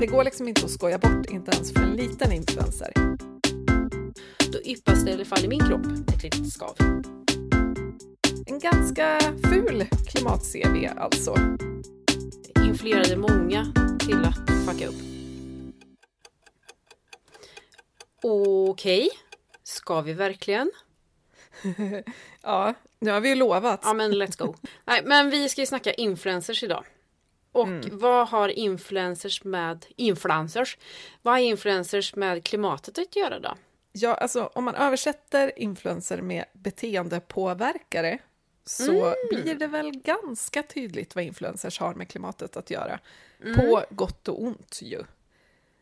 Det går liksom inte att skoja bort, inte ens för en liten influencer. Då yppas det i alla fall i min kropp ett litet skav. En ganska ful klimat-CV alltså. Influerade många till att fucka upp. Okej, ska vi verkligen? Ja, nu har vi ju lovat. Ja men let's go. Nej men vi ska ju snacka influencers idag. Och vad har influencers med influencers? Vad har influencers med klimatet att göra då? Ja, alltså om man översätter influencer med beteendepåverkare så blir det väl ganska tydligt vad influencers har med klimatet att göra. På gott och ont ju.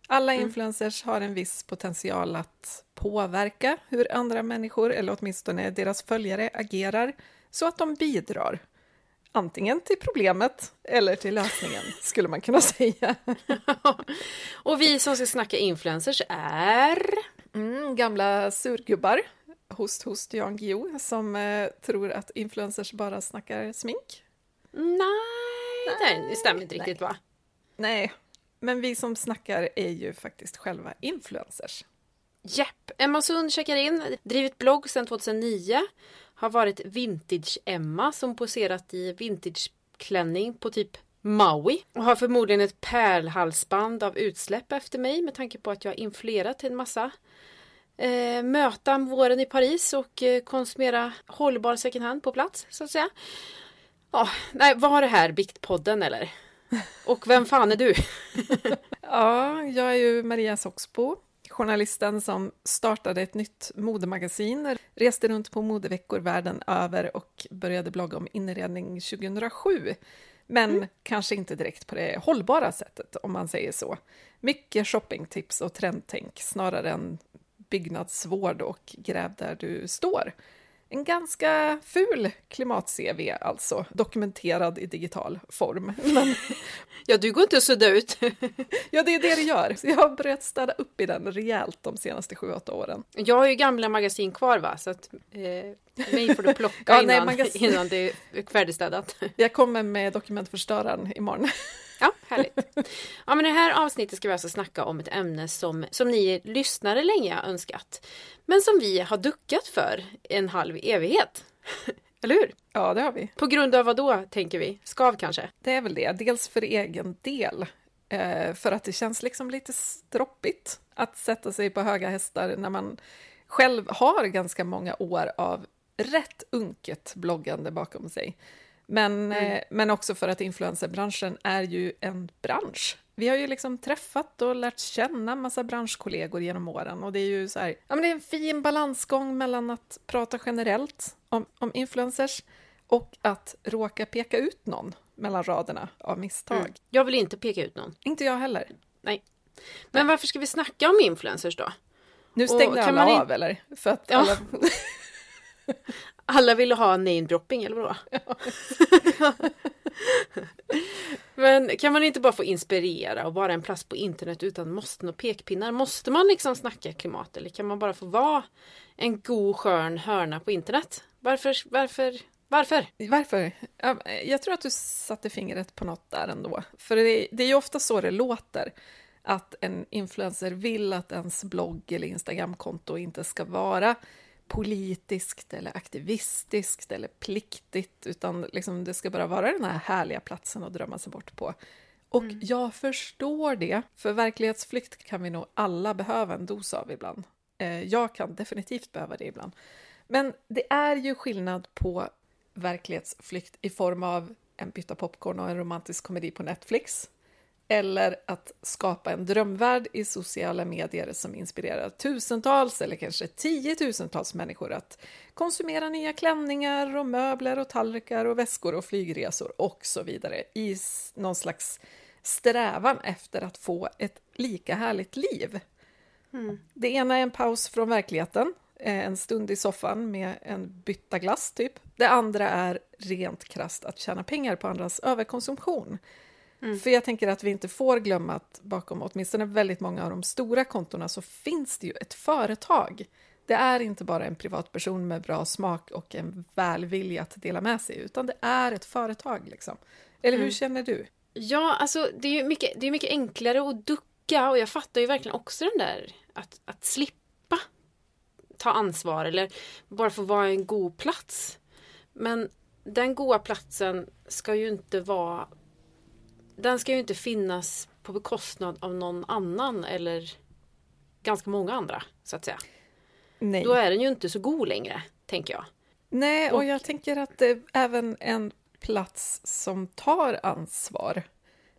Alla influencers har en viss potential att påverka hur andra människor, eller åtminstone deras följare, agerar så att de bidrar. Antingen till problemet eller till lösningen, skulle man kunna säga. Och vi som ska snacka influencers är... Mm, gamla surgubbar, host host Jan Guillou, som eh, tror att influencers bara snackar smink. Nej, det stämmer inte riktigt va? Nej, men vi som snackar är ju faktiskt själva influencers. Jepp, Emma Sund checkar in, drivit blogg sedan 2009. Har varit Vintage-Emma som poserat i vintageklänning på typ Maui. Och har förmodligen ett pärlhalsband av utsläpp efter mig med tanke på att jag influerat till en massa eh, möten våren i Paris och eh, konsumera hållbar second hand på plats så att säga. Ja, nej, var det här Biktpodden eller? Och vem fan är du? Ja, jag är ju Maria Soxbo, journalisten som startade ett nytt modemagasin, reste runt på modeveckor världen över och började blogga om inredning 2007. Men kanske inte direkt på det hållbara sättet, om man säger så. Mycket shoppingtips och trendtänk snarare än byggnadsvård och gräv där du står. En ganska ful klimat-CV alltså, dokumenterad i digital form. Men Ja, du går inte att sudda ut. ja, det är det det gör. Så jag har börjat städa upp i den rejält de senaste sju, åtta åren. Jag har ju gamla magasin kvar va, så att eh, mig får du plocka Ja, nej, innan, magasin- innan det är färdigstädat. Jag kommer med dokumentförstöraren imorgon. Ja, härligt. Ja, men i det här avsnittet ska vi alltså snacka om ett ämne som, som ni lyssnare länge har önskat. Men som vi har duckat för en halv evighet. Eller hur? Ja, det har vi. På grund av vad då, tänker vi? Skav kanske? Det är väl det. Dels för egen del. Eh, för att det känns liksom lite stroppigt att sätta sig på höga hästar när man själv har ganska många år av rätt unket bloggande bakom sig. Men, eh, men också för att influencerbranschen är ju en bransch. Vi har ju liksom träffat och lärt känna massa branschkollegor genom åren och det är ju så här, ja men det är en fin balansgång mellan att prata generellt om, om influencers och att råka peka ut någon mellan raderna av misstag. Jag vill inte peka ut någon. Inte jag heller. Nej. Men varför ska vi snacka om influencers då? Nu stängde kan alla man in- av eller? För att Ja. alla... Alla ville ha name-dropping, eller vadå? Men kan man inte bara få inspirera och vara en plats på internet utan måsten och pekpinnar? Måste man liksom snacka klimat eller kan man bara få vara en god skön hörna på internet? Varför, varför, varför? Varför? Jag tror att du satte fingret på något där ändå. För det, det är ju ofta så det låter. Att en influencer vill att ens blogg eller Instagramkonto inte ska vara politiskt eller aktivistiskt eller pliktigt, utan liksom det ska bara vara den här härliga platsen att drömma sig bort på. Och jag förstår det, för verklighetsflykt kan vi nog alla behöva en dos av ibland. Eh, Jag kan definitivt behöva det ibland. Men det är ju skillnad på verklighetsflykt i form av en bytta popcorn och en romantisk komedi på Netflix eller att skapa en drömvärld i sociala medier som inspirerar tusentals eller kanske tiotusentals människor att konsumera nya klänningar och möbler och tallrikar och väskor och flygresor och så vidare i någon slags strävan efter att få ett lika härligt liv. Det ena är en paus från verkligheten, eh, en stund i soffan med en bytta glass typ. Det andra är rent krasst att tjäna pengar på andras överkonsumtion. För jag tänker att vi inte får glömma att bakom åtminstone väldigt många av de stora kontona så finns det ju ett företag. Det är inte bara en privatperson med bra smak och en välvilja att dela med sig, utan det är ett företag. Liksom. Eller hur känner du? Ja, alltså det är ju mycket, det är mycket enklare att ducka och jag fattar ju verkligen också den där att, att slippa ta ansvar eller bara få vara en god plats. Men den goda platsen ska ju inte vara den ska ju inte finnas på bekostnad av någon annan eller ganska många andra så att säga. Nej. Då är den ju inte så god längre, tänker jag. Nej, och, Och- jag tänker att är även en plats som tar ansvar,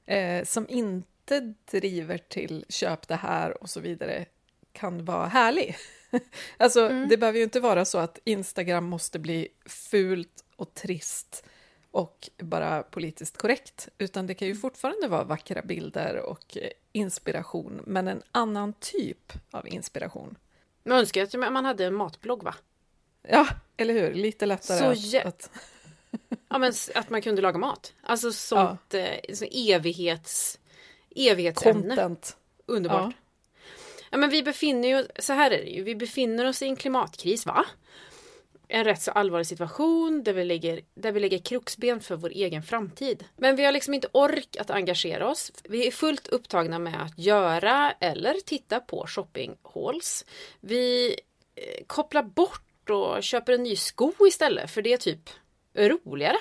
eh, som inte driver till köp det här och så vidare, kan vara härlig. alltså, det behöver ju inte vara så att Instagram måste bli fult och trist och bara politiskt korrekt, utan det kan ju fortfarande vara vackra bilder och inspiration, men en annan typ av inspiration. Man önskar att man hade en matblogg va? Ja, eller hur? Lite lättare Så att, att Ja men att man kunde laga mat. Alltså sånt eh, så evighets, evighetsämne. content. Underbart. Ja. men vi befinner ju, så här är det ju, vi befinner oss i en klimatkris va? En rätt så allvarlig situation där vi lägger, där vi lägger kroksben för vår egen framtid. Men vi har liksom inte ork att engagera oss. Vi är fullt upptagna med att göra eller titta på shoppinghauls. Vi eh, kopplar bort och köper en ny sko istället för det är typ roligare.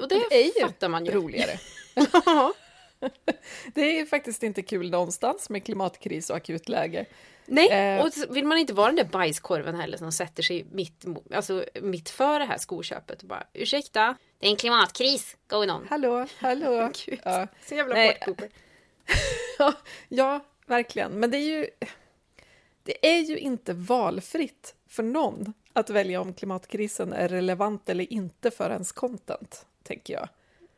Och det, Det är ju fattar man ju. roligare. Ja. Det är faktiskt inte kul någonstans med klimatkris och akutläge. Nej, Eh. och vill man inte vara den där bajskorven heller som sätter sig mitt, alltså, mitt för det här skoköpet och bara ursäkta, det är en klimatkris going on. Hallå, hallå. Gud. Ja. Så jävla Nej. partypooper. ja, verkligen. Men det är ju... Det är ju inte valfritt för någon att välja om klimatkrisen är relevant eller inte för ens content, tänker jag.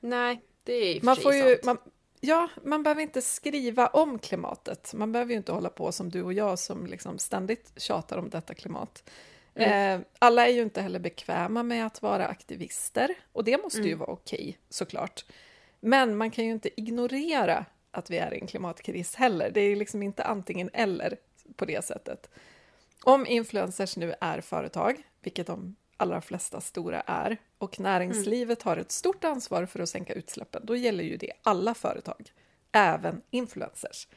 Nej, det är för Man får ju... Man, ja, man behöver inte skriva om klimatet. Man behöver ju inte hålla på som du och jag som liksom ständigt tjatar om detta klimat. Mm. Eh, alla är ju inte heller bekväma med att vara aktivister och det måste ju Mm. vara okej såklart. Men man kan ju inte ignorera att vi är i en klimatkris heller. Det är liksom inte antingen eller på det sättet. Om influencers nu är företag, vilket de allra flesta stora är, och näringslivet har ett stort ansvar för att sänka utsläppen, då gäller ju det alla företag, även influencers.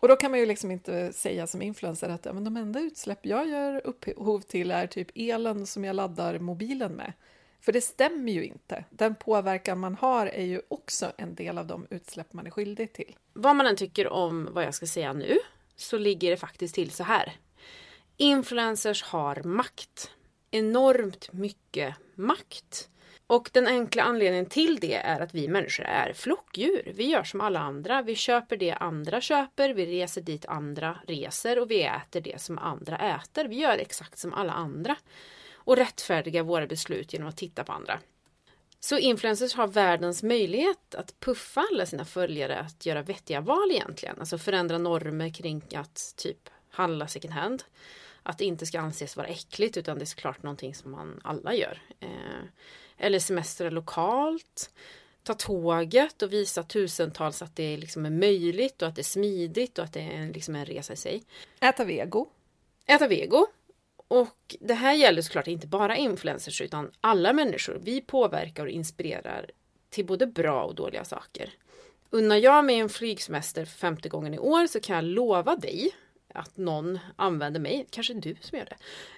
Och då kan man ju liksom inte säga som influencer att ja, men de enda utsläpp jag gör upphov till är typ elen som jag laddar mobilen med. För det stämmer ju inte. Den påverkan man har är ju också en del av de utsläpp man är skyldig till. Vad man än tycker om vad jag ska säga nu så ligger det faktiskt till så här. Influencers har makt. Enormt mycket makt. Och den enkla anledningen till det är att vi människor är flockdjur. Vi gör som alla andra. Vi köper det andra köper, vi reser dit andra reser och vi äter det som andra äter. Vi gör exakt som alla andra. Och rättfärdigar våra beslut genom att titta på andra. Så influencers har världens möjlighet att puffa alla sina följare att göra vettiga val egentligen. Alltså förändra normer kring att typ handla second hand. Att det inte ska anses vara äckligt utan det är såklart någonting som man alla gör. Eh, eller semestra lokalt. Ta tåget och visa tusentals att det liksom är möjligt och att det är smidigt och att det är liksom en resa i sig. Äta vego. Äta vego. Och det här gäller såklart inte bara influencers utan alla människor. Vi påverkar och inspirerar till både bra och dåliga saker. Unnar jag mig en flygsemester för femte gången i år så kan jag lova dig att någon använder mig, kanske du som gör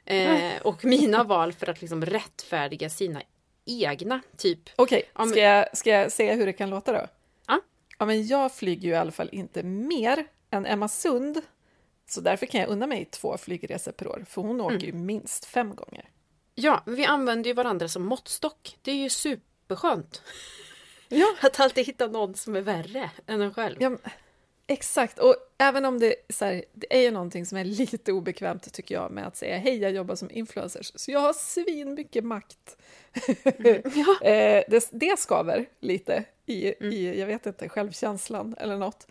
det, eh, och mina val för att liksom rättfärdiga sina egna, typ. Okej, men- ska, jag, ska jag säga hur det kan låta då? Ja. Ja, men jag flyger ju i alla fall inte mer än Emma Sund. Så därför kan jag unna mig två flygresor per år, för hon åker ju minst fem gånger. Ja, men vi använder ju varandra som måttstock. Det är ju superskönt. Ja. Att alltid hitta någon som är värre än en själv. Ja, exakt, och även om det, är så här, det är ju någonting som är lite obekvämt tycker jag med att säga hej, jag jobbar som influencers, så jag har svin mycket makt. Ja. eh, det, det skaver lite i, i, jag vet inte, självkänslan eller något.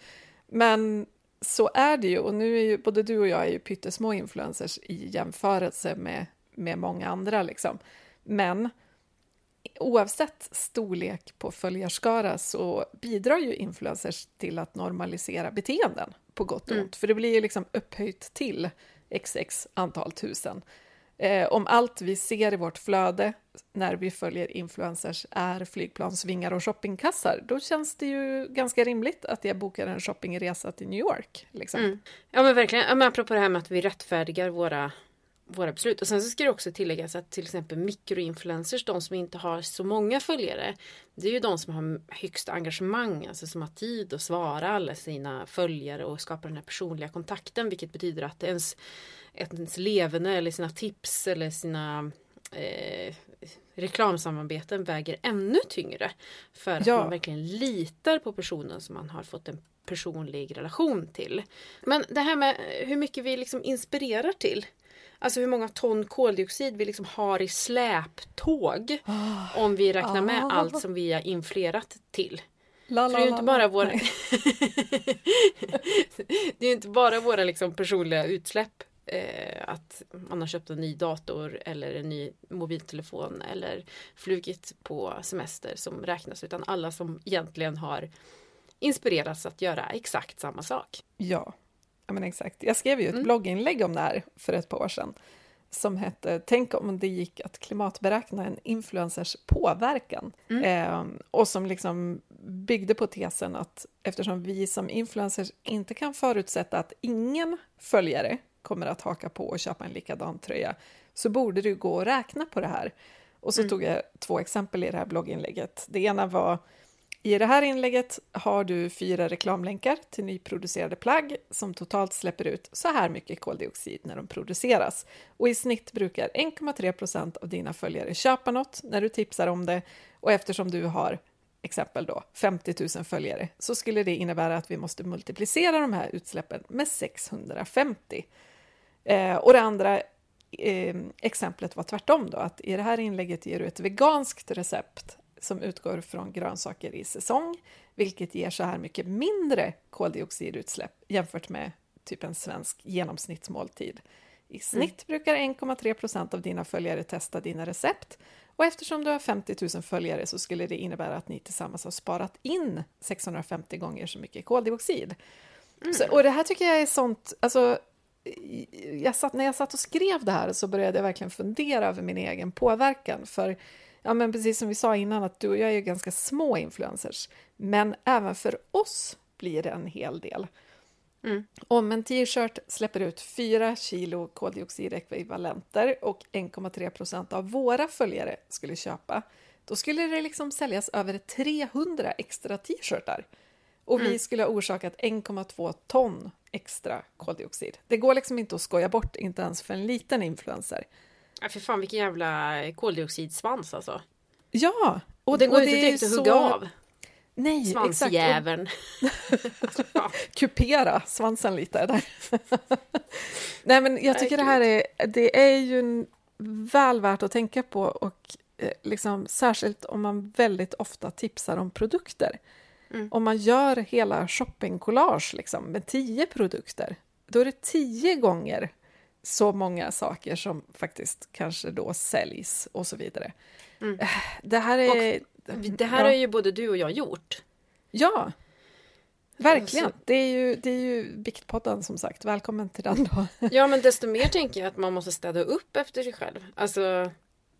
Men så är det ju, och nu är ju både du och jag är ju pyttesmå influencers i jämförelse med, med många andra liksom. Men oavsett storlek på följarskara så bidrar ju influencers till att normalisera beteenden på gott och ont. För det blir ju liksom upphöjt till xx antal tusen. Eh, om allt vi ser i vårt flöde när vi följer influencers är flygplansvingar och shoppingkassar, då känns det ju ganska rimligt att jag bokar en shoppingresa till New York. Liksom. Mm. Ja men verkligen, ja, men apropå det här med att vi rättfärdigar våra våra beslut. Och sen så ska det också tilläggas att till exempel mikroinfluencers, de som inte har så många följare, det är ju de som har högst engagemang, alltså som har tid att svara alla sina följare och skapa den här personliga kontakten, vilket betyder att ens, ens levande eller sina tips eller sina eh, reklamsamarbeten väger ännu tyngre. För att ja. man verkligen litar på personen som man har fått en personlig relation till. Men det här med hur mycket vi liksom inspirerar till. Alltså hur många ton koldioxid vi liksom har i släptåg. Oh. Om vi räknar med oh. allt som vi har inflerat till. La, la, det är ju inte bara våra Det är inte bara våra liksom personliga utsläpp eh, att man har köpt en ny dator eller en ny mobiltelefon eller flugit på semester som räknas utan alla som egentligen har inspirerats att göra exakt samma sak. Ja, Ja, men exakt. Jag skrev ju ett mm. blogginlägg om det här för ett par år sedan som hette Tänk om det gick att klimatberäkna en influencers påverkan. Mm. Eh, och som liksom byggde på tesen att eftersom vi som influencers inte kan förutsätta att ingen följare kommer att haka på och köpa en likadan tröja så borde det gå att räkna på det här. Och så mm. tog jag två exempel i det här blogginlägget. Det ena var i det här inlägget har du fyra reklamlänkar till nyproducerade plagg som totalt släpper ut så här mycket koldioxid när de produceras. Och i snitt brukar 1,3 procent av dina följare köpa något när du tipsar om det och eftersom du har exempel då 50 000 följare så skulle det innebära att vi måste multiplicera de här utsläppen med 650. Eh, och det andra eh, exemplet var tvärtom då, att i det här inlägget ger du ett veganskt recept som utgår från grönsaker i säsong, vilket ger så här mycket mindre koldioxidutsläpp jämfört med typ en svensk genomsnittsmåltid. I snitt mm. brukar 1,3 procent av dina följare testa dina recept och eftersom du har 50 000 följare så skulle det innebära att ni tillsammans har sparat in 650 gånger så mycket koldioxid. Mm. Så, och det här tycker jag är sånt, alltså, jag satt, när jag satt och skrev det här så började jag verkligen fundera över min egen påverkan, för ja, men precis som vi sa innan, att du och jag är ganska små influencers, men även för oss blir det en hel del. Mm. Om en t-shirt släpper ut 4 kilo koldioxidekvivalenter och 1,3 procent av våra följare skulle köpa, då skulle det liksom säljas över 300 extra t-shirtar. Och mm. vi skulle ha orsakat 1,2 ton extra koldioxid. Det går liksom inte att skoja bort, inte ens för en liten influencer. Ja, för fan vilken jävla koldioxidsvans alltså. Ja! Och det går och inte direkt att hugga av. Nej, Svansjäveln. Kupera svansen lite där. Nej, men jag tycker det här är, det är ju väl värt att tänka på och eh, liksom, särskilt om man väldigt ofta tipsar om produkter. Mm. Om man gör hela shoppingcollage liksom, med tio produkter, då är det tio gånger så många saker som faktiskt kanske då säljs och så vidare. Mm. Eh, det här är... Och det här ja. har ju både du och jag gjort. Ja, verkligen. Det är ju, det är ju Biktpodden som sagt. Välkommen till den då. Ja, men desto mer tänker jag att man måste städa upp efter sig själv. Alltså,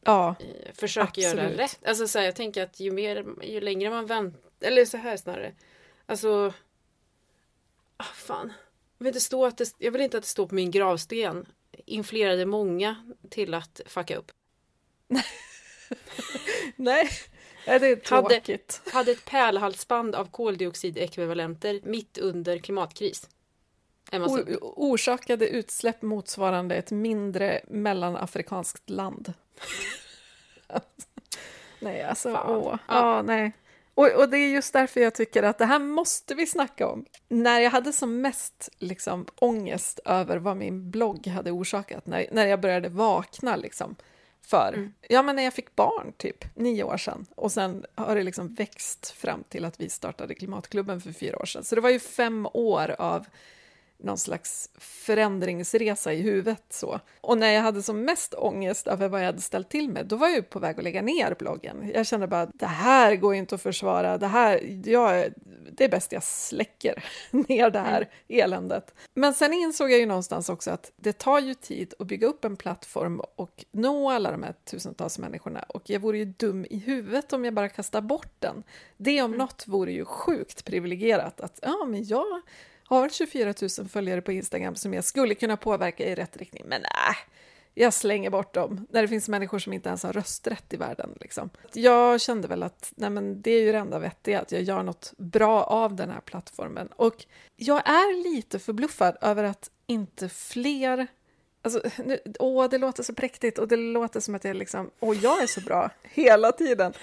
ja, eh, försöka göra rätt. Alltså, så här, jag tänker att ju, mer, ju längre man väntar, eller så här snarare. Alltså, ah, fan. Jag vill, inte stå att det, jag vill inte att det står på min gravsten. Influerade många till att fucka upp. Nej, det är tråkigt. Hade, hade ett pärlhalsband av koldioxidekvivalenter mitt under klimatkris. O orsakade utsläpp motsvarande ett mindre mellanafrikanskt land. nej, alltså, åh. Ja. nej. Och, och, det är just därför jag tycker att det här måste vi snacka om. När jag hade som mest liksom, ångest över vad min blogg hade orsakat, när, när jag började vakna liksom, för, mm. ja men när jag fick barn, typ, nio år sedan. Och sen har det liksom växt fram till att vi startade Klimatklubben för fyra år sedan. Så det var ju fem år av någon slags förändringsresa i huvudet. Så. Och när jag hade som mest ångest över vad jag hade ställt till med, då var jag på väg att lägga ner bloggen. Jag kände bara, det här går inte att försvara, det här, jag, det är bäst jag släcker ner det här mm. eländet. Men sen insåg jag ju någonstans också att det tar ju tid att bygga upp en plattform och nå alla de här tusentals människorna och jag vore ju dum i huvudet om jag bara kastar bort den. Det om mm. något vore ju sjukt privilegierat att ja, men jag har 24 000 följare på Instagram som jag skulle kunna påverka i rätt riktning, men nej, jag slänger bort dem, när det finns människor som inte ens har rösträtt i världen. Liksom. Jag kände väl att nej men, det är ju det enda vettiga, att jag gör något bra av den här plattformen. Och jag är lite förbluffad över att inte fler Alltså, nu, åh, det låter så präktigt och det låter som att jag liksom, åh, jag är så bra hela tiden.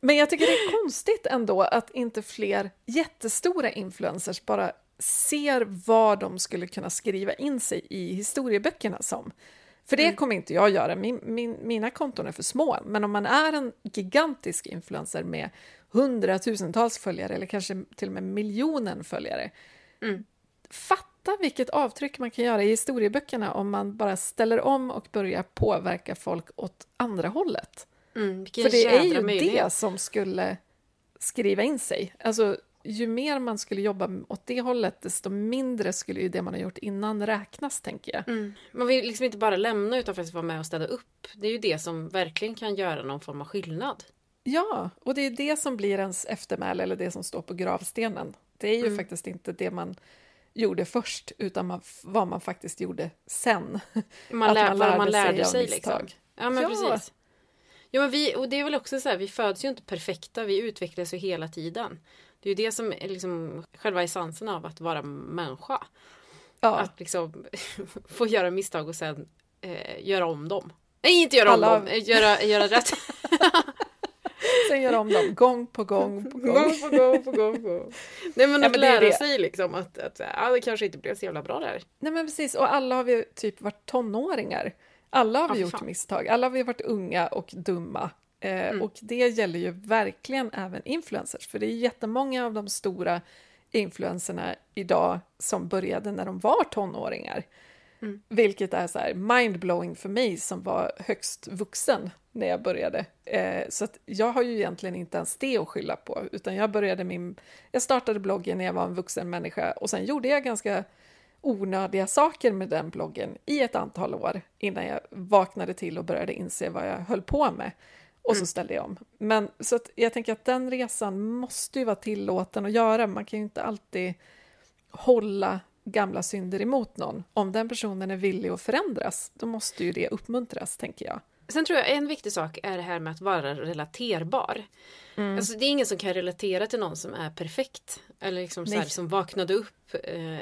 Men jag tycker det är konstigt ändå att inte fler jättestora influencers bara ser vad de skulle kunna skriva in sig i historieböckerna som. För det mm. kommer inte jag göra, min, min, mina konton är för små. Men om man är en gigantisk influencer med hundratusentals följare eller kanske till och med miljonen följare. Mm. Fatta vilket avtryck man kan göra i historieböckerna om man bara ställer om och börjar påverka folk åt andra hållet. Mm, För det är ju möjlighet. det som skulle skriva in sig. Alltså, ju mer man skulle jobba åt det hållet, desto mindre skulle ju det man har gjort innan räknas, tänker jag. Mm. Man vill liksom inte bara lämna utan faktiskt vara med och städa upp. Det är ju det som verkligen kan göra någon form av skillnad. Ja, och det är det som blir ens eftermäle eller det som står på gravstenen. Det är ju mm. faktiskt inte det man gjorde först, utan man, vad man faktiskt gjorde sen. Man, lär, man lärde, man lärde sig, sig liksom. Ja, men ja. precis. Ja, men vi, och det är väl också så här, vi föds ju inte perfekta, vi utvecklas ju hela tiden. Det är ju det som är liksom själva essensen av att vara människa. Ja. Att liksom få göra misstag och sen eh, göra om dem. Nej, inte göra Alla... om dem, eh, göra, göra rätt. sen göra om dem gång på gång på gång. gång på gång på gång. På gång. Nej men ja, att men lära sig liksom att, att ja, det kanske inte blev så jävla bra där. Nej men precis, och alla har vi typ varit tonåringar. Alla har vi ja, gjort fan. misstag, alla har vi varit unga och dumma. Eh, mm. Och det gäller ju verkligen även influencers, för det är jättemånga av de stora influenserna idag som började när de var tonåringar. Mm. Vilket är så mindblowing för mig som var högst vuxen när jag började. Eh, så att jag har ju egentligen inte ens det att skylla på, utan jag började min... Jag startade bloggen när jag var en vuxen människa och sen gjorde jag ganska onödiga saker med den bloggen i ett antal år innan jag vaknade till och började inse vad jag höll på med. Och så mm. ställde jag om. Men så att jag tänker att den resan måste ju vara tillåten att göra. Man kan ju inte alltid hålla gamla synder emot någon. Om den personen är villig att förändras, då måste ju det uppmuntras, tänker jag. Sen tror jag en viktig sak är det här med att vara relaterbar. Mm. Alltså, det är ingen som kan relatera till någon som är perfekt. Eller liksom så här, som vaknade upp eh,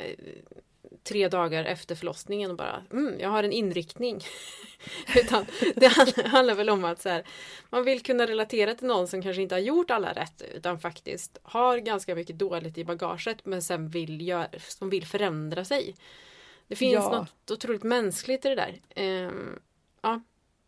tre dagar efter förlossningen och bara mm, jag har en inriktning. Utan det handlar väl om att så här, man vill kunna relatera till någon som kanske inte har gjort alla rätt utan faktiskt har ganska mycket dåligt i bagaget men sen vill, gör, som vill förändra sig. Det finns ja. något otroligt mänskligt i det där. Um, ja.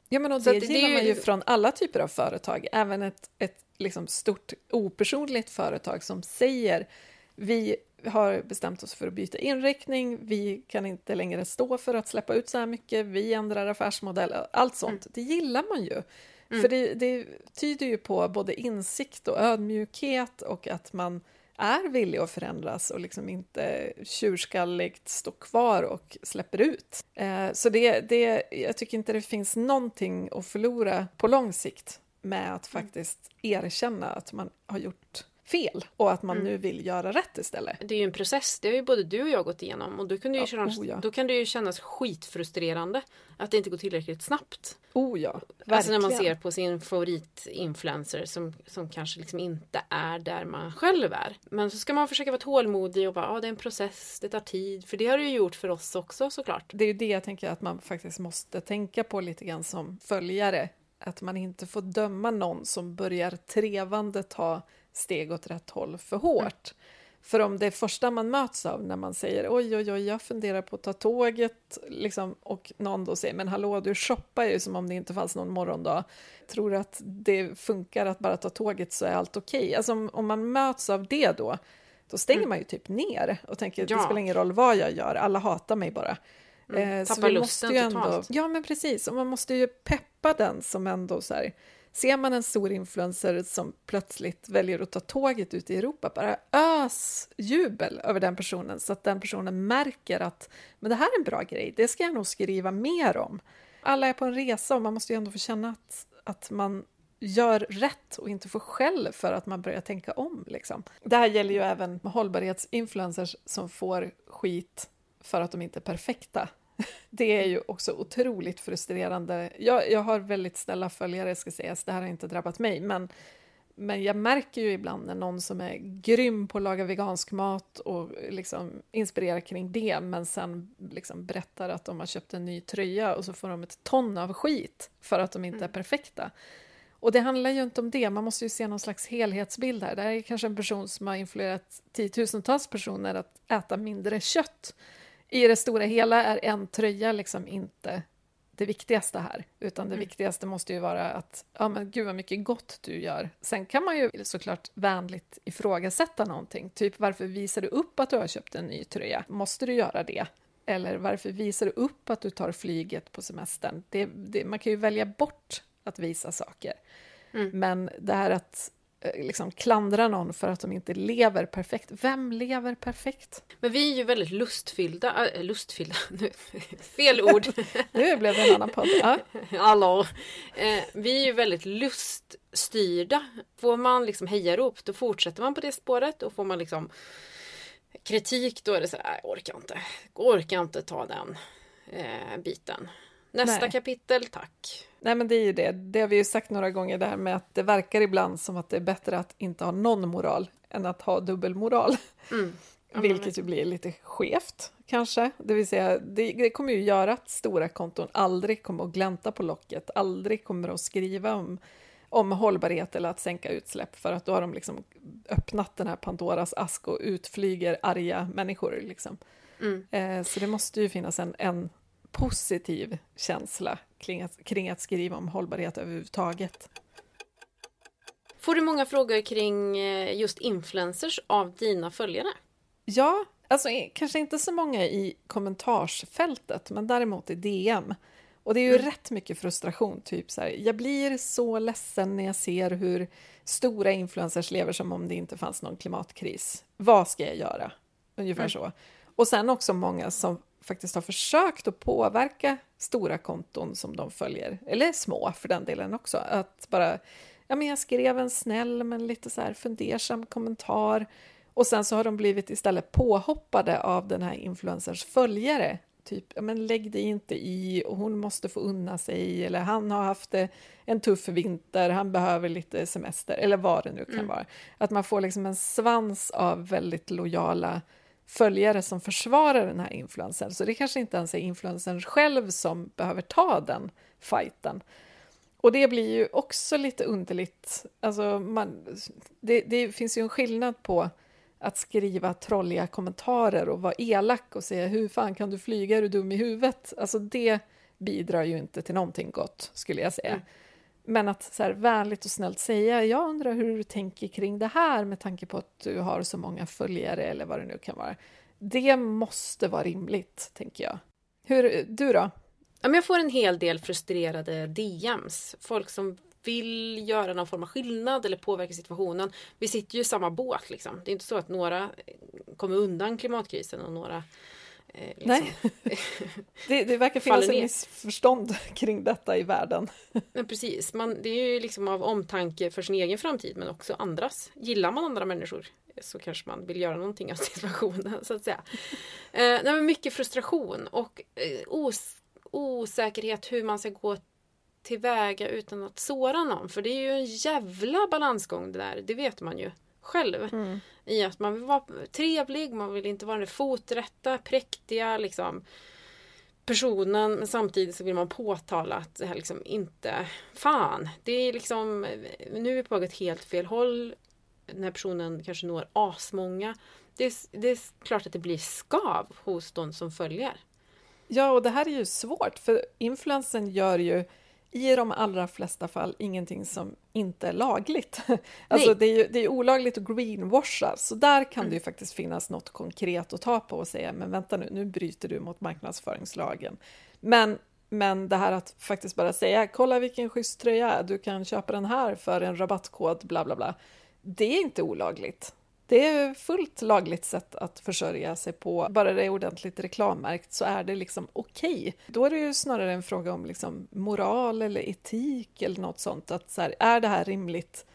ja men och det, det gillar man ju från alla typer av företag, även ett, ett liksom stort opersonligt företag som säger vi har bestämt oss för att byta inriktning, vi kan inte längre stå för att släppa ut så här mycket, vi ändrar affärsmodell, allt sånt. Mm. Det gillar man ju. Mm. För det, det, tyder ju på både insikt och ödmjukhet och att man är villig att förändras och liksom inte tjurskalligt står kvar och släpper ut. Eh, så det, det, jag tycker inte det finns någonting att förlora på lång sikt med att mm. faktiskt erkänna att man har gjort fel och att man mm. nu vill göra rätt istället. Det är ju en process, det har ju både du och jag gått igenom och då kan det ju, ja, kännas, oh ja. då kan det ju kännas skitfrustrerande att det inte går tillräckligt snabbt. Oh ja, verkligen. Alltså när man ser på sin favoritinfluencer som, som kanske liksom inte är där man själv är. Men så ska man försöka vara tålmodig och bara, ja ah, det är en process, det tar tid. För det har det ju gjort för oss också såklart. Det är ju det jag tänker att man faktiskt måste tänka på lite grann som följare. Att man inte får döma någon som börjar trevande ta steg åt rätt håll för hårt. Mm. För om det första man möts av när man säger oj, oj, oj, jag funderar på att ta tåget liksom, och någon då säger men hallå, du shoppar ju som om det inte fanns någon morgondag. Tror att det funkar att bara ta tåget så är allt okej? Okay. Alltså om, om, man möts av det då, då stänger mm. man ju typ ner och tänker ja. det spelar ingen roll vad jag gör, alla hatar mig bara. Mm, eh, tappar lusten totalt. Ja, men precis. Och man måste ju peppa den som ändå så här, Ser man en stor influencer som plötsligt väljer att ta tåget ut i Europa, bara ös jubel över den personen så att den personen märker att men det här är en bra grej, det ska jag nog skriva mer om. Alla är på en resa och man måste ju ändå få känna att, att man gör rätt och inte får skäll för att man börjar tänka om. Liksom. Det här gäller ju även hållbarhetsinfluencers som får skit för att de inte är perfekta. Det är ju också otroligt frustrerande. Jag, jag har väldigt snälla följare, ska sägas, det här har inte drabbat mig, men, men jag märker ju ibland när någon som är grym på att laga vegansk mat och liksom inspirerar kring det, men sen liksom berättar att de har köpt en ny tröja och så får de ett ton av skit för att de inte är mm. perfekta. Och det handlar ju inte om det, man måste ju se någon slags helhetsbild här. Det här är kanske en person som har influerat tiotusentals personer att äta mindre kött. I det stora hela är en tröja liksom inte det viktigaste här, utan det mm. viktigaste måste ju vara att ja men gud vad mycket gott du gör. Sen kan man ju såklart vänligt ifrågasätta någonting, typ varför visar du upp att du har köpt en ny tröja? Måste du göra det? Eller varför visar du upp att du tar flyget på semestern? Det, det, man kan ju välja bort att visa saker. Mm. Men det här att liksom klandra någon för att de inte lever perfekt. Vem lever perfekt? Men vi är ju väldigt lustfyllda. Äh, lustfyllda, nu, fel ord. nu blev det en annan podd. Ja. Hallå. Eh, vi är ju väldigt luststyrda. Får man liksom hejarop, då fortsätter man på det spåret. Och får man liksom kritik, då är det så här, jag orkar inte. Orkar inte ta den eh, biten. Nästa Nej. kapitel, tack. Nej men det är ju det, det har vi ju sagt några gånger det här med att det verkar ibland som att det är bättre att inte ha någon moral än att ha dubbelmoral. Mm. Vilket ju blir lite skevt kanske. Det vill säga, det, det, kommer ju göra att stora konton aldrig kommer att glänta på locket, aldrig kommer att skriva om, om hållbarhet eller att sänka utsläpp för att då har de liksom öppnat den här Pandoras ask och utflyger arga människor. Liksom. Mm. Eh, så det måste ju finnas en, en positiv känsla kring att, kring att skriva om hållbarhet överhuvudtaget. Får du många frågor kring eh, just influencers av dina följare? Ja, alltså kanske inte så många i kommentarsfältet, men däremot i DM. Och det är ju mm. rätt mycket frustration, typ så här, jag blir så ledsen när jag ser hur stora influencers lever som om det inte fanns någon klimatkris. Vad ska jag göra? Ungefär mm. så. Och sen också många som faktiskt har försökt att påverka stora konton som de följer, eller små för den delen också, att bara ja, men jag skrev en snäll men lite så här fundersam kommentar och sen så har de blivit istället påhoppade av den här influencers följare. Typ, ja, men lägg dig inte i och hon måste få unna sig eller han har haft en tuff vinter, han behöver lite semester eller vad det nu kan mm. vara. Att man får liksom en svans av väldigt lojala följare som försvarar den här influensen. Så det kanske inte ens är influensen själv som behöver ta den fighten. Och det blir ju också lite underligt. Alltså man, det, det finns ju en skillnad på att skriva trolliga kommentarer och vara elak och säga hur fan kan du flyga, är du dum i huvudet? Alltså det bidrar ju inte till någonting gott, skulle jag säga. Mm. Men att så här, vänligt och snällt säga, jag undrar hur du tänker kring det här med tanke på att du har så många följare eller vad det nu kan vara. Det måste vara rimligt, tänker jag. Hur, du då? jag får en hel del frustrerade DMs. Folk som vill göra någon form av skillnad eller påverka situationen. Vi sitter ju i samma båt liksom. Det är inte så att några kommer undan klimatkrisen och några Eh, liksom. Nej, det, det verkar finnas ett missförstånd kring detta i världen. Men precis, man, det är ju liksom av omtanke för sin egen framtid men också andras. Gillar man andra människor så kanske man vill göra någonting av situationen så att säga. Eh, nej, men mycket frustration och eh, os osäkerhet hur man ska gå tillväga utan att såra någon. För det är ju en jävla balansgång det där, det vet man ju själv. Mm. I att man vill vara trevlig, man vill inte vara den foträtta, präktiga liksom personen men samtidigt så vill man påtala att det här liksom inte, fan, det är liksom, nu är vi på väg åt helt fel håll. Den här personen kanske når asmånga. Det är, det är klart att det blir skav hos de som följer. Ja, och det här är ju svårt, för influensen gör ju i de allra flesta fall ingenting som inte är lagligt. Alltså det är ju det är olagligt att greenwasha, så där kan mm. det ju faktiskt finnas något konkret att ta på och säga, men vänta nu, nu bryter du mot marknadsföringslagen. Men men det här att faktiskt bara säga kolla vilken schysst tröja, du kan köpa den här för en rabattkod, bla bla bla. Det är inte olagligt. Det är fullt lagligt sätt att försörja sig på. Bara det är ordentligt reklammärkt så är det liksom okej. Okay. Då är det ju snarare en fråga om liksom moral eller etik eller något sånt. Att så här, är det här rimligt?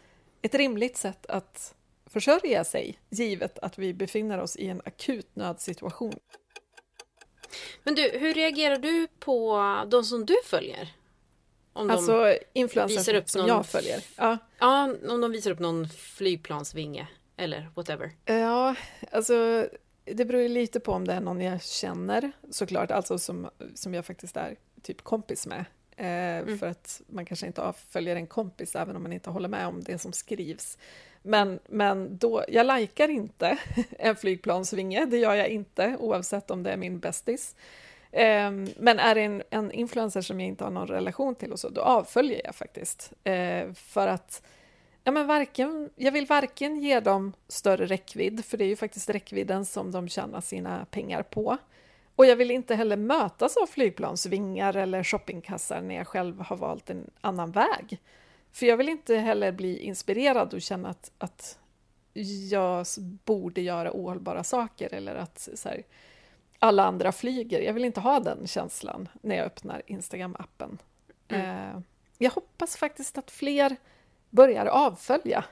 Ett rimligt sätt att försörja sig, givet att vi befinner oss i en akut nödsituation. Men du, hur reagerar du på de som du följer? Om alltså influencers som någon... jag följer? Ja. ja, om de visar upp någon flygplansvinge eller whatever. Ja, alltså det beror ju lite på om det är någon jag känner såklart, alltså som, som jag faktiskt är typ kompis med. Eh, mm. För att man kanske inte följer en kompis även om man inte håller med om det som skrivs. Men, men då, jag likar inte en flygplansvinge, det gör jag inte oavsett om det är min bästis. Eh, men är det en, en influencer som jag inte har någon relation till och så, då avföljer jag faktiskt. Eh, för att ja, men varken, jag vill varken ge dem större räckvidd, för det är ju faktiskt räckvidden som de tjänar sina pengar på. Och jag vill inte heller mötas av flygplansvingar eller shoppingkassar när jag själv har valt en annan väg. För jag vill inte heller bli inspirerad och känna att, att jag borde göra ohållbara saker eller att här, alla andra flyger. Jag vill inte ha den känslan när jag öppnar Instagram-appen. Mm. Eh, jag hoppas faktiskt att fler börjar avfölja.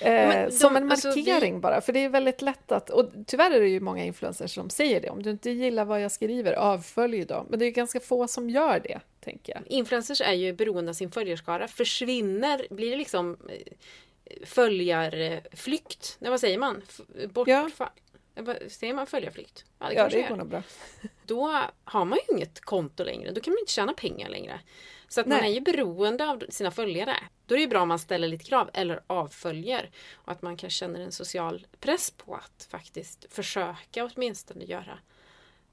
eh, som en markering alltså, vi... bara, för det är väldigt lätt att... Och tyvärr är det ju många influencers som säger det. Om du inte gillar vad jag skriver, avfölj dem. Men det är ganska få som gör det, tänker jag. Influencers är ju beroende av sin följarskara. Försvinner, blir det liksom eh, följarflykt? Nej, vad säger man? Bortfall? Ja. Säger man följarflykt? Ja, det, ja, det går nog bra. Då har man ju inget konto längre. Då kan man inte tjäna pengar längre. Så att man är ju beroende av sina följare. Då är det ju bra om man ställer lite krav eller avföljer. Och att man kanske känner en social press på att faktiskt försöka åtminstone göra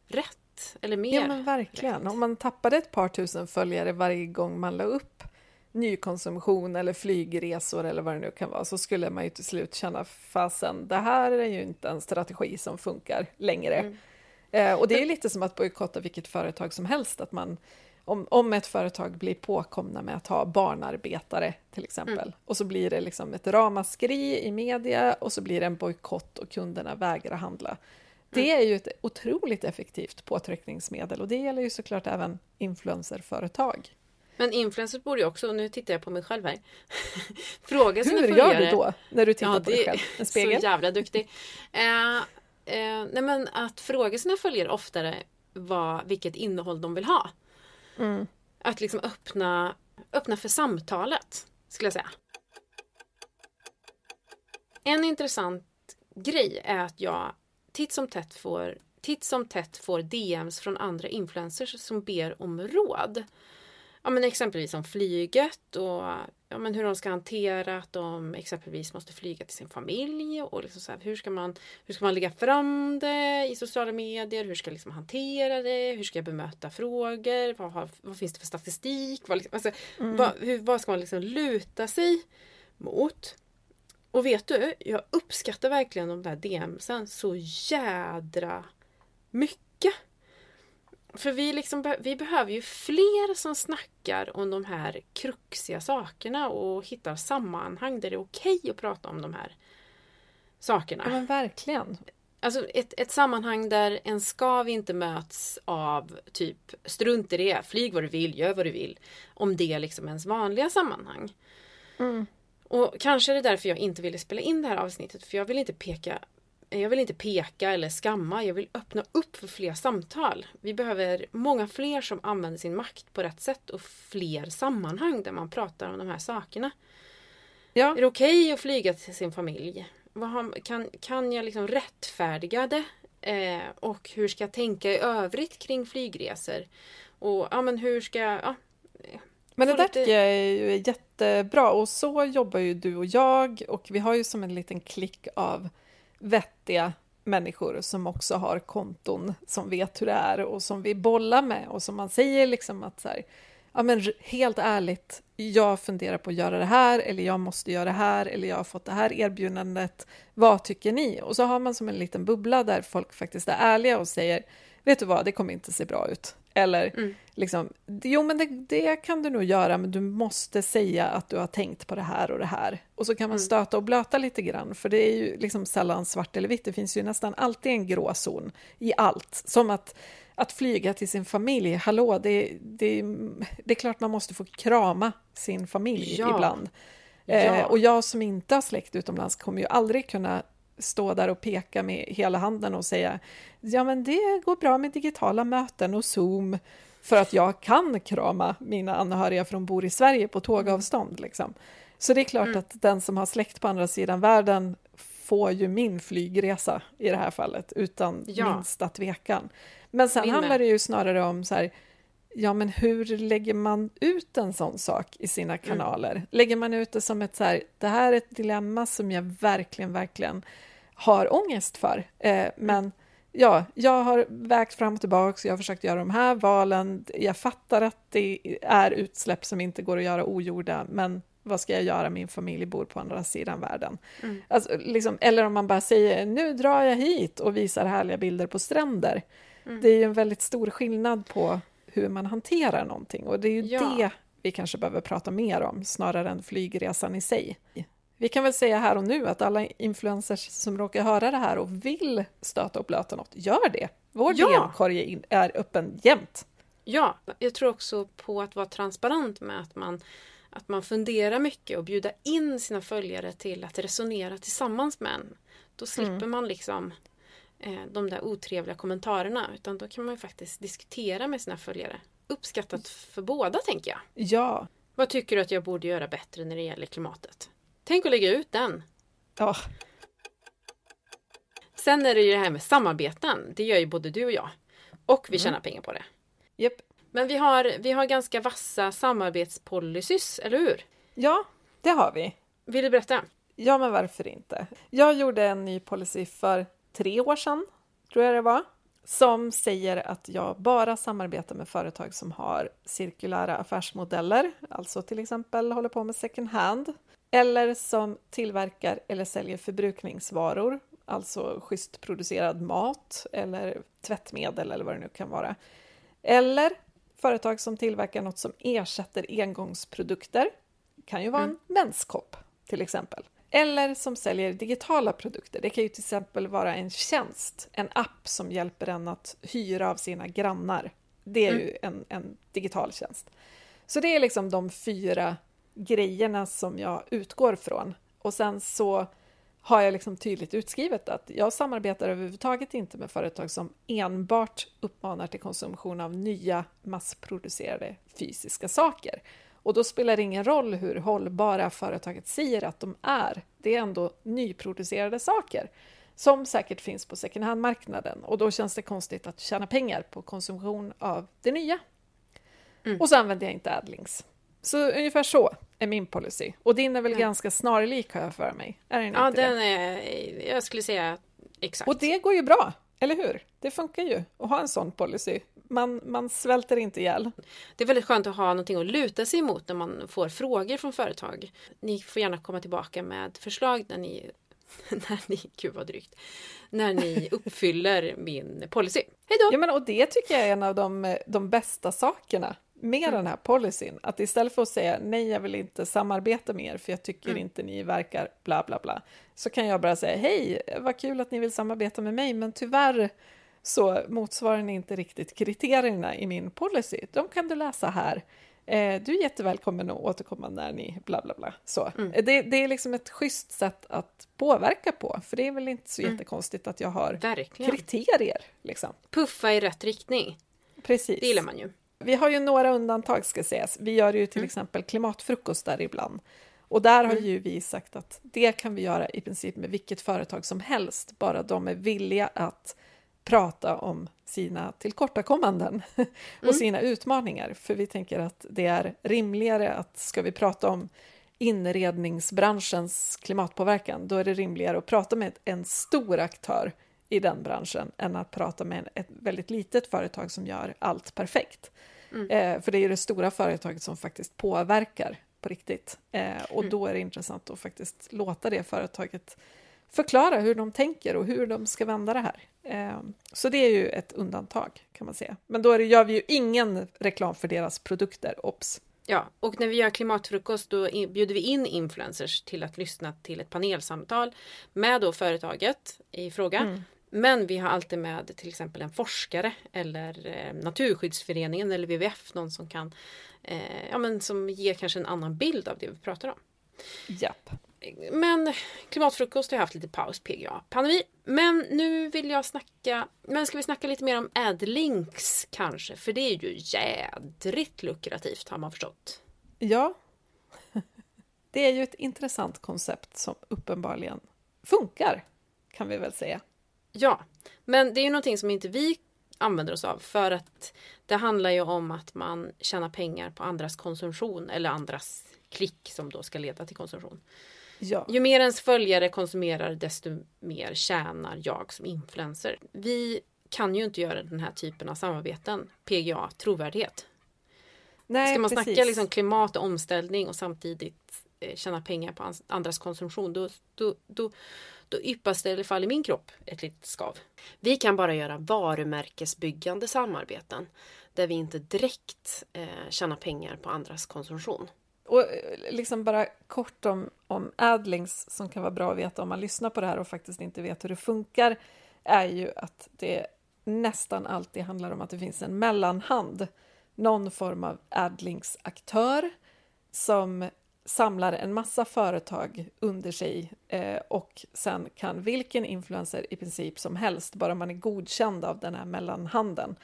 rätt. Eller mer. Ja men verkligen. Rätt. Om man tappade ett par tusen följare varje gång man la upp nykonsumtion eller flygresor eller vad det nu kan vara så skulle man ju till slut känna fasen, det här är ju inte en strategi som funkar längre. Mm. Eh, och det är ju lite som att bojkotta vilket företag som helst, att man om, om ett företag blir påkomna med att ha barnarbetare till exempel mm. och så blir det liksom ett ramaskri i media och så blir det en bojkott och kunderna vägrar handla. Det mm. är ju ett otroligt effektivt påtryckningsmedel och det gäller ju såklart även influencerföretag. Men influencers borde ju också, nu tittar jag på mig själv här, fråga sina Hur följare. gör du då när du tittar ja, på dig själv? En spegel? Så jävla duktig. Eh, eh, nej men att fråga sina följare oftare vad, vilket innehåll de vill ha. Mm. Att liksom öppna, öppna för samtalet, skulle jag säga. En intressant grej är att jag titt som tätt får, titt som tätt får DMs från andra influencers som ber om råd ja, men exempelvis om flyget och ja, men hur de ska hantera att de exempelvis måste flyga till sin familj och liksom så här, hur, ska man, hur ska man lägga fram det i sociala medier? Hur ska jag liksom hantera det? Hur ska jag bemöta frågor? Vad, har, vad finns det för statistik? Vad, liksom, alltså, mm. vad, hur, vad ska man liksom luta sig mot? Och vet du, jag uppskattar verkligen de där DMsen så jädra mycket. För vi, liksom, vi behöver ju fler som snackar om de här kruxiga sakerna och hittar sammanhang där det är okej att prata om de här sakerna. Ja men verkligen. Alltså ett, ett sammanhang där en skav inte möts av typ strunt i det, flyg vad du vill, gör vad du vill. Om det är liksom ens vanliga sammanhang. Mm. Och kanske är det därför jag inte ville spela in det här avsnittet för jag vill inte peka jag vill inte peka eller skamma, jag vill öppna upp för fler samtal. Vi behöver många fler som använder sin makt på rätt sätt och fler sammanhang där man pratar om de här sakerna. Ja. Är det okej okay att flyga till sin familj? kan, kan jag liksom rättfärdiga det? Eh, och hur ska jag tänka i övrigt kring flygresor? Och ja, men hur ska jag... Ja, men det där tycker jag är ju jättebra och så jobbar ju du och jag och vi har ju som en liten klick av vettiga människor som också har konton som vet hur det är och som vi bollar med och som man säger liksom att så här, ja men helt ärligt, jag funderar på att göra det här eller jag måste göra det här eller jag har fått det här erbjudandet. Vad tycker ni? Och så har man som en liten bubbla där folk faktiskt är ärliga och säger vet du vad, det kommer inte se bra ut. Eller Mm. liksom, jo men det, det kan du nog göra, men du måste säga att du har tänkt på det här och det här. Och så kan man Mm. stöta och blöta lite grann, för det är ju liksom sällan svart eller vitt. Det finns ju nästan alltid en gråzon i allt. Som att, att flyga till sin familj, hallå, det, det, det är klart man måste få krama sin familj Ja. ibland. Ja. Eh, och jag som inte har släkt utomlands kommer ju aldrig kunna stå där och peka med hela handen och säga ja men det går bra med digitala möten och Zoom för att jag kan krama mina anhöriga från bor i Sverige på tågavstånd. Liksom. Så det är klart Mm. att den som har släkt på andra sidan världen får ju min flygresa i det här fallet utan Ja. minsta tvekan. Men sen Min handlar det ju snarare om så här, ja men hur lägger man ut en sån sak i sina kanaler? Lägger man ut det som ett så här, det här är ett dilemma som jag verkligen, verkligen har ångest för. Eh, men ja, jag har vägt fram och tillbaka, jag har försökt göra de här valen, jag fattar att det är utsläpp som inte går att göra ogjorda, men vad ska jag göra, min familj bor på andra sidan världen. Mm. Alltså, liksom, eller om man bara säger, nu drar jag hit och visar härliga bilder på stränder. Mm. Det är ju en väldigt stor skillnad på hur man hanterar någonting och det är ju Ja. det vi kanske behöver prata mer om snarare än flygresan i sig. Vi kan väl säga här och nu att alla influencers som råkar höra det här och vill stöta och blöta något, gör det. Vår Ja. DM-korg är öppen jämt. Ja, jag tror också på att vara transparent med att man, att man funderar mycket och bjuda in sina följare till att resonera tillsammans med en. Då slipper Mm. man liksom de där otrevliga kommentarerna utan då kan man ju faktiskt diskutera med sina följare. Uppskattat för båda tänker jag. Ja, Vad tycker du att jag borde göra bättre när det gäller klimatet? Tänk att lägga ut den. ja, Sen är det ju det här med samarbeten. Det gör ju både du och jag. Och vi Mm. tjänar pengar på det. japp. Men vi har, vi har ganska vassa samarbetspolicys, eller hur? ja, det har vi. Vill du berätta? Ja, men varför inte? Jag gjorde en ny policy för tre år sedan, tror jag det var, som säger att jag bara samarbetar med företag som har cirkulära affärsmodeller, alltså till exempel håller på med second hand, eller som tillverkar eller säljer förbrukningsvaror, alltså schysst producerad mat eller tvättmedel eller vad det nu kan vara. Eller företag som tillverkar något som ersätter engångsprodukter. Det kan ju vara en menskopp till exempel. Eller som säljer digitala produkter. Det kan ju till exempel vara en tjänst, en app som hjälper en att hyra av sina grannar. Det är ju en, en digital tjänst. Så det är liksom de fyra grejerna som jag utgår från. Och sen så har jag liksom tydligt utskrivet att jag samarbetar överhuvudtaget inte med företag som enbart uppmanar till konsumtion av nya massproducerade fysiska saker. Och då spelar det ingen roll hur hållbara företaget säger att de är. Det är ändå nyproducerade saker som säkert finns på second hand-marknaden och då känns det konstigt att tjäna pengar på konsumtion av det nya. Mm. Och så använder jag inte adlings. Så ungefär så är min policy. Och din är väl Ja. ganska snarlik har jag för mig? Är den Ja, inte det? den är, jag skulle säga exakt. Och det går ju bra, eller hur? Det funkar ju att ha en sån policy. Man, man svälter inte ihjäl. Det är väldigt skönt att ha någonting att luta sig emot när man får frågor från företag. Ni får gärna komma tillbaka med förslag när ni, när ni, gud vad drygt, när ni uppfyller min policy. Hej då! Ja, men, och det tycker jag är en av de, de bästa sakerna med Mm. den här policyn. Att istället för att säga nej, jag vill inte samarbeta med er för jag tycker Mm. inte ni verkar bla bla bla. Så kan jag bara säga hej, vad kul att ni vill samarbeta med mig, men tyvärr så motsvarar ni inte riktigt kriterierna i min policy. De kan du läsa här. Eh, du är jättevälkommen att återkomma när ni bla bla bla. Så. Mm. Eh, Det, det är liksom ett schysst sätt att påverka på, för det är väl inte så Mm. jättekonstigt att jag har Verkligen. kriterier. Liksom. Puffa i rätt riktning. Precis. Det gillar man ju. Vi har ju några undantag ska sägas. Vi gör ju till Mm. exempel klimatfrukostar ibland. Och där har Mm. ju vi sagt att det kan vi göra i princip med vilket företag som helst, bara de är villiga att prata om sina tillkortakommanden och Mm. sina utmaningar. För vi tänker att det är rimligare att ska vi prata om inredningsbranschens klimatpåverkan, då är det rimligare att prata med en stor aktör i den branschen än att prata med ett väldigt litet företag som gör allt perfekt. Mm. Eh, för det är det stora företaget som faktiskt påverkar på riktigt. Eh, och Mm. då är det intressant att faktiskt låta det företaget förklara hur de tänker och hur de ska vända det här. Ehm, så det är ju ett undantag kan man säga. Men då gör vi ju ingen reklam för deras produkter, obs! Ja, och när vi gör klimatfrukost då bjuder vi in influencers till att lyssna till ett panelsamtal med då företaget i fråga. Mm. Men vi har alltid med till exempel en forskare eller eh, Naturskyddsföreningen eller WWF, någon som kan eh, ja, men som ger kanske en annan bild av det vi pratar om. Japp. Men klimatfrukost har haft lite paus, PGA, pandemi. Men nu vill jag snacka, men ska vi snacka lite mer om adlinks kanske? För det är ju jädrigt lukrativt har man förstått. Ja. Det är ju ett intressant koncept som uppenbarligen funkar, kan vi väl säga. Ja, men det är ju någonting som inte vi använder oss av för att det handlar ju om att man tjänar pengar på andras konsumtion eller andras klick som då ska leda till konsumtion. Ja. Ju mer ens följare konsumerar desto mer tjänar jag som influencer. Vi kan ju inte göra den här typen av samarbeten. PGA, trovärdighet. Nej, Ska man precis. snacka liksom klimat och omställning och samtidigt eh, tjäna pengar på andras konsumtion då, då, då, då yppas det i alla fall i min kropp ett litet skav. Vi kan bara göra varumärkesbyggande samarbeten där vi inte direkt eh, tjänar pengar på andras konsumtion. Och eh, liksom bara kort om, om adlings som kan vara bra att veta om man lyssnar på det här och faktiskt inte vet hur det funkar är ju att det nästan alltid handlar om att det finns en mellanhand, någon form av adlings-aktör som samlar en massa företag under sig eh, och sen kan vilken influencer i princip som helst, bara man är godkänd av den här mellanhanden,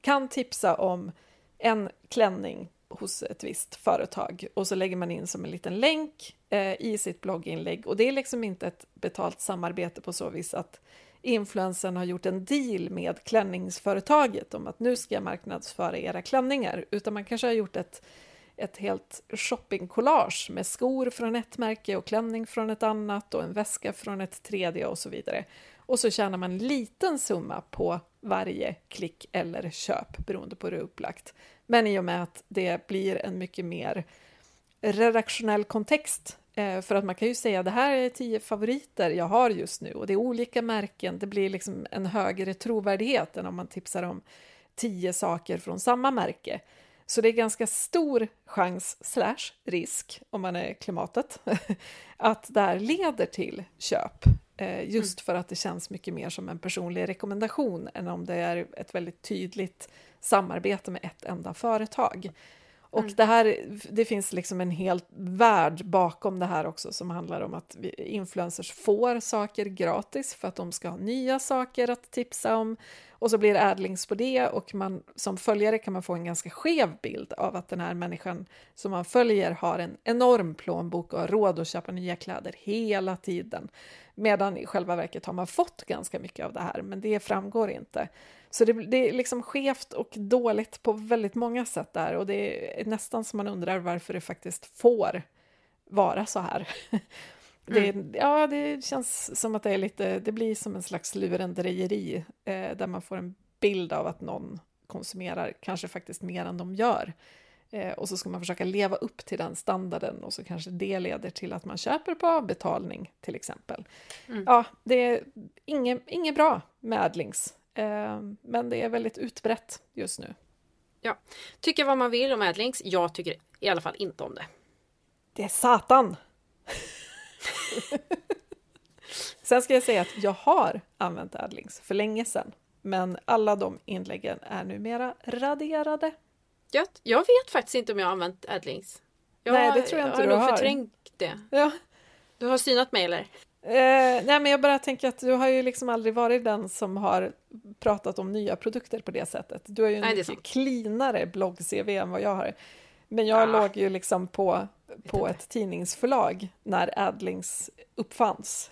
kan tipsa om en klänning hos ett visst företag och så lägger man in som en liten länk eh, i sitt blogginlägg och det är liksom inte ett betalt samarbete på så vis att influensen har gjort en deal med klänningsföretaget om att nu ska jag marknadsföra era klänningar utan man kanske har gjort ett, ett helt shoppingcollage med skor från ett märke och klänning från ett annat och en väska från ett tredje och så vidare. Och så tjänar man en liten summa på varje klick eller köp beroende på hur det är upplagt. Men i och med att det blir en mycket mer redaktionell kontext eh, för att man kan ju säga det här är tio favoriter jag har just nu och det är olika märken. Det blir liksom en högre trovärdighet än om man tipsar om tio saker från samma märke. Så det är ganska stor chans, slash risk, om man är klimatet, att det här leder till köp. Eh, just mm. för att det känns mycket mer som en personlig rekommendation än om det är ett väldigt tydligt samarbete med ett enda företag. Och mm. det här, det finns liksom en hel värld bakom det här också som handlar om att influencers får saker gratis för att de ska ha nya saker att tipsa om. Och så blir det adlings på det och man, som följare kan man få en ganska skev bild av att den här människan som man följer har en enorm plånbok och har råd att köpa nya kläder hela tiden. Medan i själva verket har man fått ganska mycket av det här, men det framgår inte. Så det, det, är liksom skevt och dåligt på väldigt många sätt där och det är nästan som man undrar varför det faktiskt får vara så här. Det, mm. Ja, det känns som att det är lite, det blir som en slags lurendrejeri eh, där man får en bild av att någon konsumerar kanske faktiskt mer än de gör. Eh, och så ska man försöka leva upp till den standarden och så kanske det leder till att man köper på avbetalning till exempel. Mm. Ja, det är inget, inget bra med adlings men det är väldigt utbrett just nu. Ja, tycker vad man vill om Adlinks. Jag tycker i alla fall inte om det. Det är satan! Sen ska jag säga att jag har använt Adlinks för länge sedan. Men alla de inläggen är numera raderade. Jag, jag vet faktiskt inte om jag har använt Adlinks. Jag Nej, det tror jag inte du har. Jag har förträngt det. Ja. Du har synat mig eller? Eh, nej, men jag bara tänker att du har ju liksom aldrig varit den som har pratat om nya produkter på det sättet. Du har ju en nej, mycket cleanare blogg-CV än vad jag har. Men jag ah. låg ju liksom på, på ett tidningsförlag när Adlings uppfanns.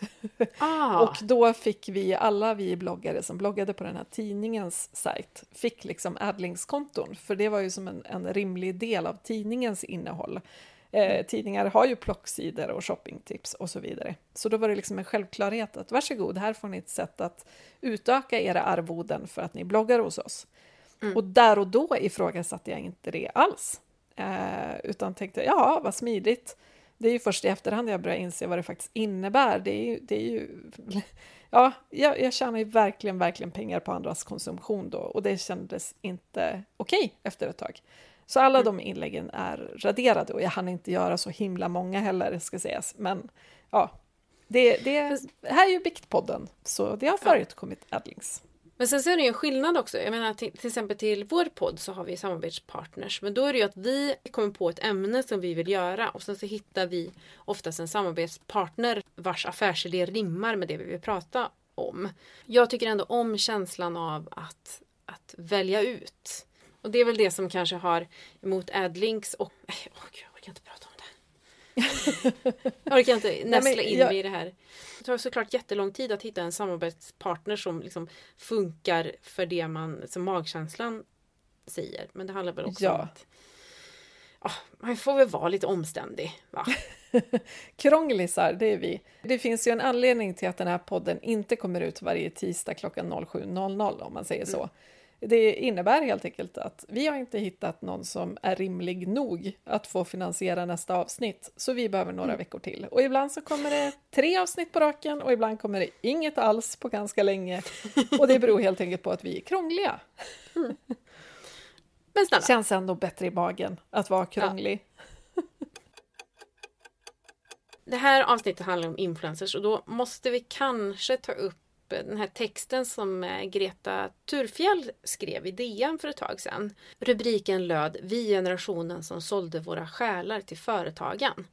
Ah. och då fick vi, alla vi bloggare som bloggade på den här tidningens sajt, fick liksom Adlings-konton, för det var ju som en, en rimlig del av tidningens innehåll. Eh, tidningar har ju plocksidor och shoppingtips och så vidare. Så då var det liksom en självklarhet att varsågod, här får ni ett sätt att utöka era arvoden för att ni bloggar hos oss. Mm. Och där och då ifrågasatte jag inte det alls. Eh, utan tänkte, ja, vad smidigt. det är ju först i efterhand jag börjar inse vad det faktiskt innebär. Det är ju, det är ju ja, jag, jag tjänar ju verkligen, verkligen pengar på andras konsumtion då och det kändes inte okej okay efter ett tag. Så alla mm. de inläggen är raderade och jag hann inte göra så himla många heller, ska sägas. Men ja, det, det här är ju Biktpodden, så det har förekommit adlinks. Men sen så är det ju en skillnad också. Jag menar till, till, exempel till vår podd så har vi samarbetspartners. Men då är det ju att vi kommer på ett ämne som vi vill göra och sen så hittar vi oftast en samarbetspartner vars affärsidé rimmar med det vi vill prata om. Jag tycker ändå om känslan av att, att välja ut. Och det är väl det som kanske har emot Adlinks och... Oh, Gud, jag orkar inte prata om det. jag orkar inte nästla in mig i det här. Det tar såklart jättelång tid att hitta en samarbetspartner som liksom funkar för det man, som magkänslan säger. Men det handlar väl också ja. om att ja, man får väl vara lite omständig. Va? Krånglisar, det är vi. Det finns ju en anledning till att den här podden inte kommer ut varje tisdag klockan 07.00 om man säger så. Mm. Det innebär helt enkelt att vi har inte hittat någon som är rimlig nog att få finansiera nästa avsnitt, så vi behöver några mm. veckor till. Och ibland så kommer det tre avsnitt på raken och ibland kommer det inget alls på ganska länge. Och det beror helt enkelt på att vi är krångliga. Mm. Men snälla. Känns ändå bättre i magen att vara krånglig. Ja. Det här avsnittet handlar om influencers och då måste vi kanske ta upp den här texten som eh, Greta Thurfjell skrev i DN för ett tag sedan. Rubriken löd Vi generationen som sålde våra själar till företagen.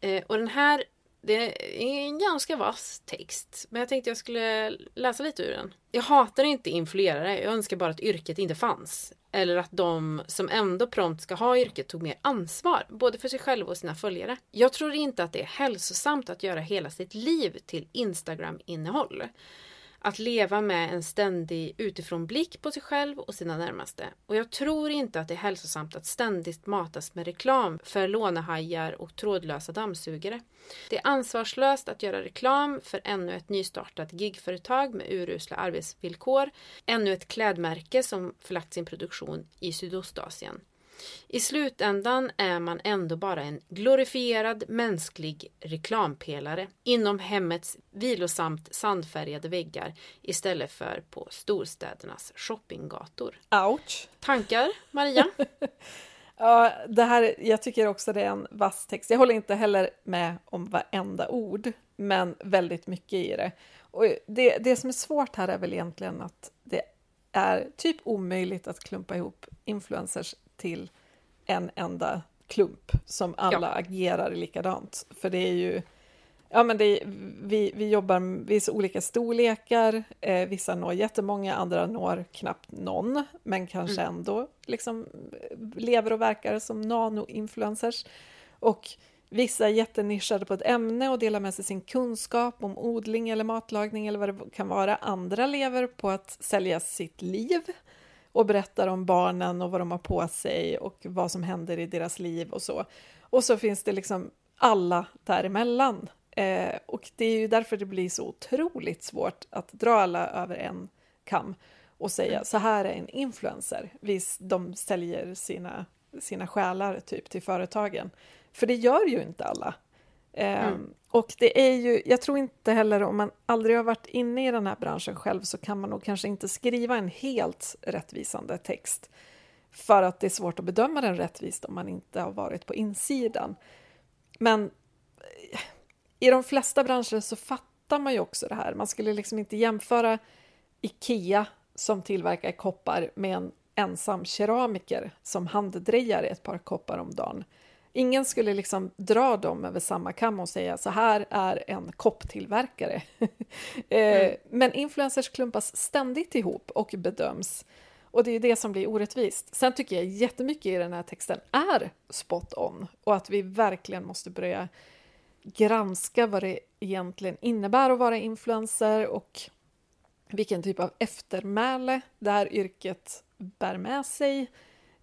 Eh, och den här det är en ganska vass text, men jag tänkte jag skulle läsa lite ur den. Jag hatar inte influerare, jag önskar bara att yrket inte fanns. Eller att de som ändå prompt ska ha yrket tog mer ansvar, både för sig själva och sina följare. Jag tror inte att det är hälsosamt att göra hela sitt liv till Instagram-innehåll. Att leva med en ständig utifrånblick på sig själv och sina närmaste. Och jag tror inte att det är hälsosamt att ständigt matas med reklam för lånehajar och trådlösa dammsugare. Det är ansvarslöst att göra reklam för ännu ett nystartat gigföretag med urusla arbetsvillkor, ännu ett klädmärke som förlagt sin produktion i Sydostasien. I slutändan är man ändå bara en glorifierad mänsklig reklampelare inom hemmets vilosamt sandfärgade väggar istället för på storstädernas shoppinggator. Ouch! Tankar, Maria? ja, det här, jag tycker också det är en vass text. Jag håller inte heller med om varenda ord, men väldigt mycket i det. Och det, det som är svårt här är väl egentligen att det är typ omöjligt att klumpa ihop influencers till en enda klump som alla ja. agerar likadant. För det är ju, ja men det är, vi, vi jobbar, vi är så olika storlekar, eh, vissa når jättemånga, andra når knappt någon, men kanske mm. ändå liksom lever och verkar som nano-influencers. Och Vissa är jättenischade på ett ämne och delar med sig sin kunskap om odling eller matlagning eller vad det kan vara. Andra lever på att sälja sitt liv och berättar om barnen och vad de har på sig och vad som händer i deras liv och så. Och så finns det liksom alla däremellan. Eh, och det är ju därför det blir så otroligt svårt att dra alla över en kam och säga mm. så här är en influencer. Visst, de säljer sina, sina själar typ till företagen. För det gör ju inte alla. Eh, mm. Ehm, och det är ju, jag tror inte heller om man aldrig har varit inne i den här branschen själv så kan man nog kanske inte skriva en helt rättvisande text för att det är svårt att bedöma den rättvist om man inte har varit på insidan. Men eh, i de flesta branscher så fattar man ju också det här. Man skulle liksom inte jämföra Ikea som tillverkar koppar med en ensam keramiker som handdrejar ett par koppar om dagen. Ingen skulle liksom dra dem över samma kam och säga så här är en kopptillverkare. Eh, mm. Men influencers klumpas ständigt ihop och bedöms. Och det är det som blir orättvist. Sen tycker jag jättemycket i den här texten är spot on och att vi verkligen måste börja granska vad det egentligen innebär att vara influencer och vilken typ av eftermäle det här yrket bär med sig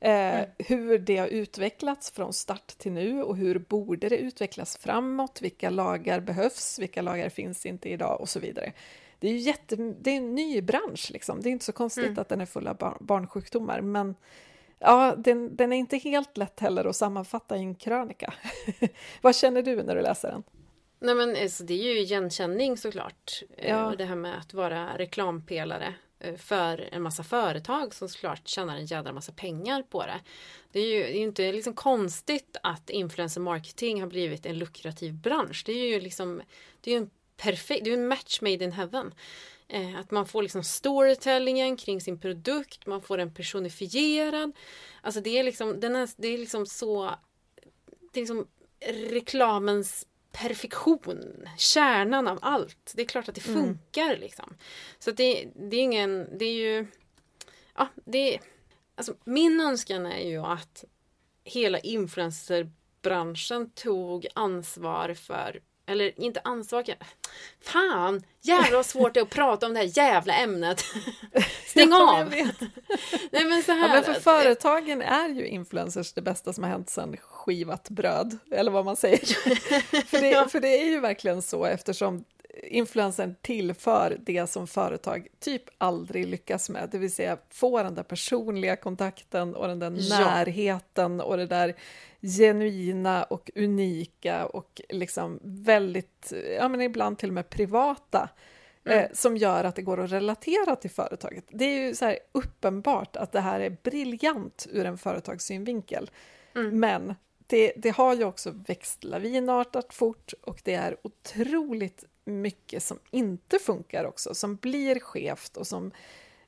mm. Hur det har utvecklats från start till nu och hur borde det utvecklas framåt? Vilka lagar behövs? Vilka lagar finns inte idag? Och så vidare. Det är jätte, det är en ny bransch, liksom. det är inte så konstigt mm. att den är full av bar barnsjukdomar, men ja, den, den är inte helt lätt heller att sammanfatta i en krönika. Vad känner du när du läser den? Nej men alltså, det är ju igenkänning såklart. Eh, ja. Det här med att vara reklampelare eh, Eh, för en massa företag som såklart tjänar en jädra massa pengar på det. Det är ju det är inte liksom konstigt att influencer marketing har blivit en lukrativ bransch. Det är ju liksom det är en perfekt, det är en match made in heaven. Eh, att man får liksom storytellingen kring sin produkt, man får den personifierad. Alltså det är liksom, den är, det är liksom så, det är liksom reklamens perfektion, kärnan av allt. Det är klart att det mm. funkar mm. liksom. Så det, det är ingen, det är ju, ja, det är, alltså min önskan är ju att hela influencerbranschen tog ansvar för eller inte ansvar. Fan! Jävlar vad svårt det är att prata om det här jävla ämnet. Stäng av! Nej, men så här, ja, men för företagen är ju influencers det bästa som har hänt sedan skivat bröd, eller vad man säger. för, det, för det är ju verkligen så eftersom influencern tillför det som företag typ aldrig lyckas med, det vill säga få den där personliga kontakten och den där ja. närheten och det där genuina och unika och liksom väldigt, ja men ibland till och med privata, mm. eh, som gör att det går att relatera till företaget. Det är ju så här uppenbart att det här är briljant ur en företagssynvinkel, mm. men det, det, har ju också växt lavinartat fort och det är otroligt mycket som inte funkar också, som blir skevt och som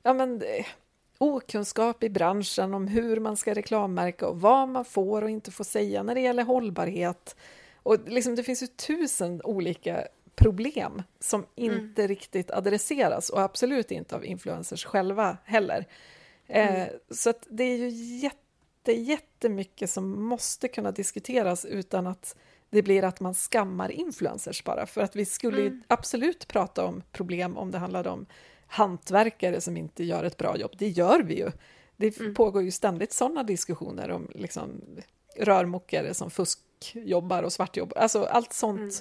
ja, men, eh, okunskap i branschen om hur man ska reklammärka och vad man får och inte får säga när det gäller hållbarhet. Och liksom, det finns ju tusen olika problem som mm. inte mm. riktigt adresseras och absolut inte av influencers själva heller. Mm. Eh, så det är ju jätte, jättemycket som måste kunna diskuteras utan att det blir att man skammar influencers bara, för att vi skulle mm. absolut prata om problem om det handlade om hantverkare som inte gör ett bra jobb. Det gör vi ju. Det mm. pågår ju ständigt sådana diskussioner om liksom, rörmokare som fuskjobbar och svartjobbar. Alltså allt sånt mm.